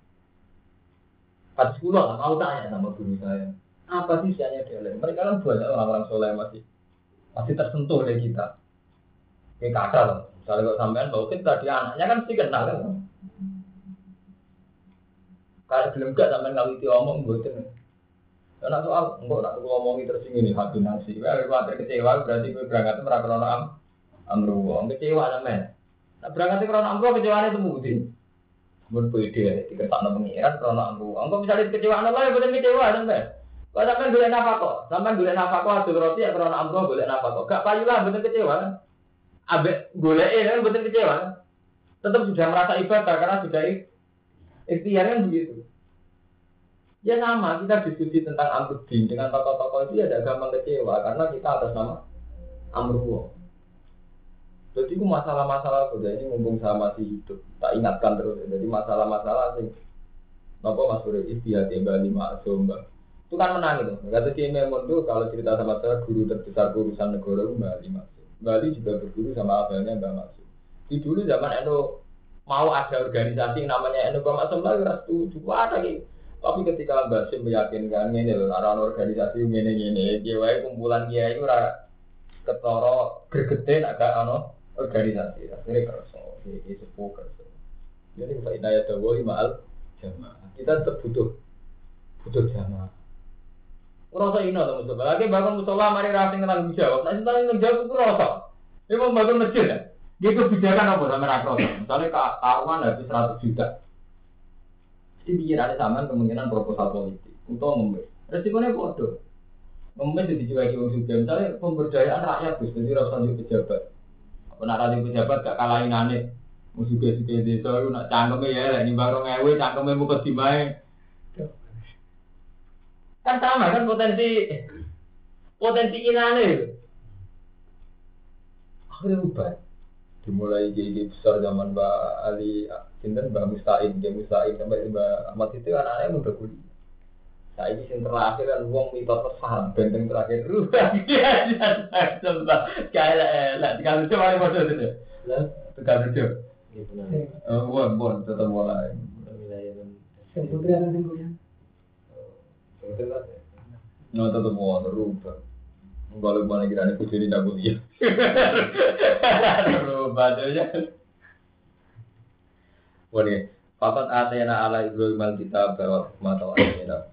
[SPEAKER 1] Pas lah mau tanya sama guru saya. Apa sih susahnya dialek? Mereka kan banyak orang-orang soleh masih masih tersentuh oleh kita. Kayak kata loh. Misalnya kalau sampean bawa kita di anaknya kan mesti kenal kan. Kalau belum gak sampean ngawiti omong buatin. Karena soal enggak nak ngomongi terus ini hati nasi. Kalau khawatir kecewa berarti gue berangkat merasa krono am amru. Kecewa namanya. Nah berangkat krono amru kecewa itu mudi. Mun pede diketakno pengiran krono amru. Engko misalnya kecewa lah ya boten kecewa sampe. Kalau sampean golek nafkah, sampean golek nafkah adul roti ya krono amru golek nafkah. Gak payu lah boten kecewa kan. Abe golek kan boten kecewa. Tetap sudah merasa ibadah karena sudah ikhtiar kan begitu. Ya sama, kita diskusi tentang Amruddin dengan tokoh-tokoh itu ya ada gampang kecewa karena kita atas nama Amruwo. Jadi itu masalah-masalah sudah ini mumpung saya masih hidup, tak ingatkan terus. Jadi masalah-masalah sih, Bapak Mas Bro istihad ya Bali Maksum, Mbak. Itu kan menang itu. Kata si Memon tuh kalau cerita sama saya guru terbesar urusan negara itu Bali Maksum. Bali juga berguru sama abangnya Mbak Maksum. Di dulu zaman Endo mau ada organisasi namanya Endo Mbak Maksum lah, ya setuju. Ada gitu. Tapi ketika Mbak Sim meyakinkan ini loh, ada organisasi ini ini, kiai kumpulan kiai itu ora ketoro gregete nak gak ono organisasi. Akhirnya kerso, ini sepuh kerso. Jadi Pak Inayat Dawo maal jamaah. Kita tetap butuh butuh jamaah. Ngerasa ino tuh musola. Lagi bangun musola, mari rafting tentang jawab. Nah, tentang jawab itu. Ini mau bangun masjid ya? Dia kebijakan apa sama rakyat? Misalnya karuan habis 100 juta. Jadi pikirannya sama kemungkinan proposal politik untuk ngemis. Resikonya bodoh. Ngemis itu dijual orang juga. Misalnya pemberdayaan rakyat, jadi rasa di pejabat. Nak rasa pejabat gak kalahin aneh. Musuh suge desa itu nak cangkemnya ya, lah nimbang rong ewe, cangkemnya muka dimai. Kan sama kan potensi potensi inane. Akhirnya ubah. Dimulai jadi besar zaman Mbak Ali Sinten Mbak Mustain, dia Mustain sampai Mbak Ahmad itu anak-anaknya muda kuliah. Saya ini yang terakhir kan uang mitos kesalahan benteng terakhir rubah dia sumpah kayak lah kalau coba yang bodoh itu.
[SPEAKER 2] Iya benar.
[SPEAKER 1] Oh, bukan, bukan, tetap mulai.
[SPEAKER 3] Yang putri ada yang goyang.
[SPEAKER 1] No, tetap mau terubah. Balik mana kira ini kucing tidak kuliah. Aja. Boleh. Fakat atena ala Ibrahim al kitab bahwa mata atena.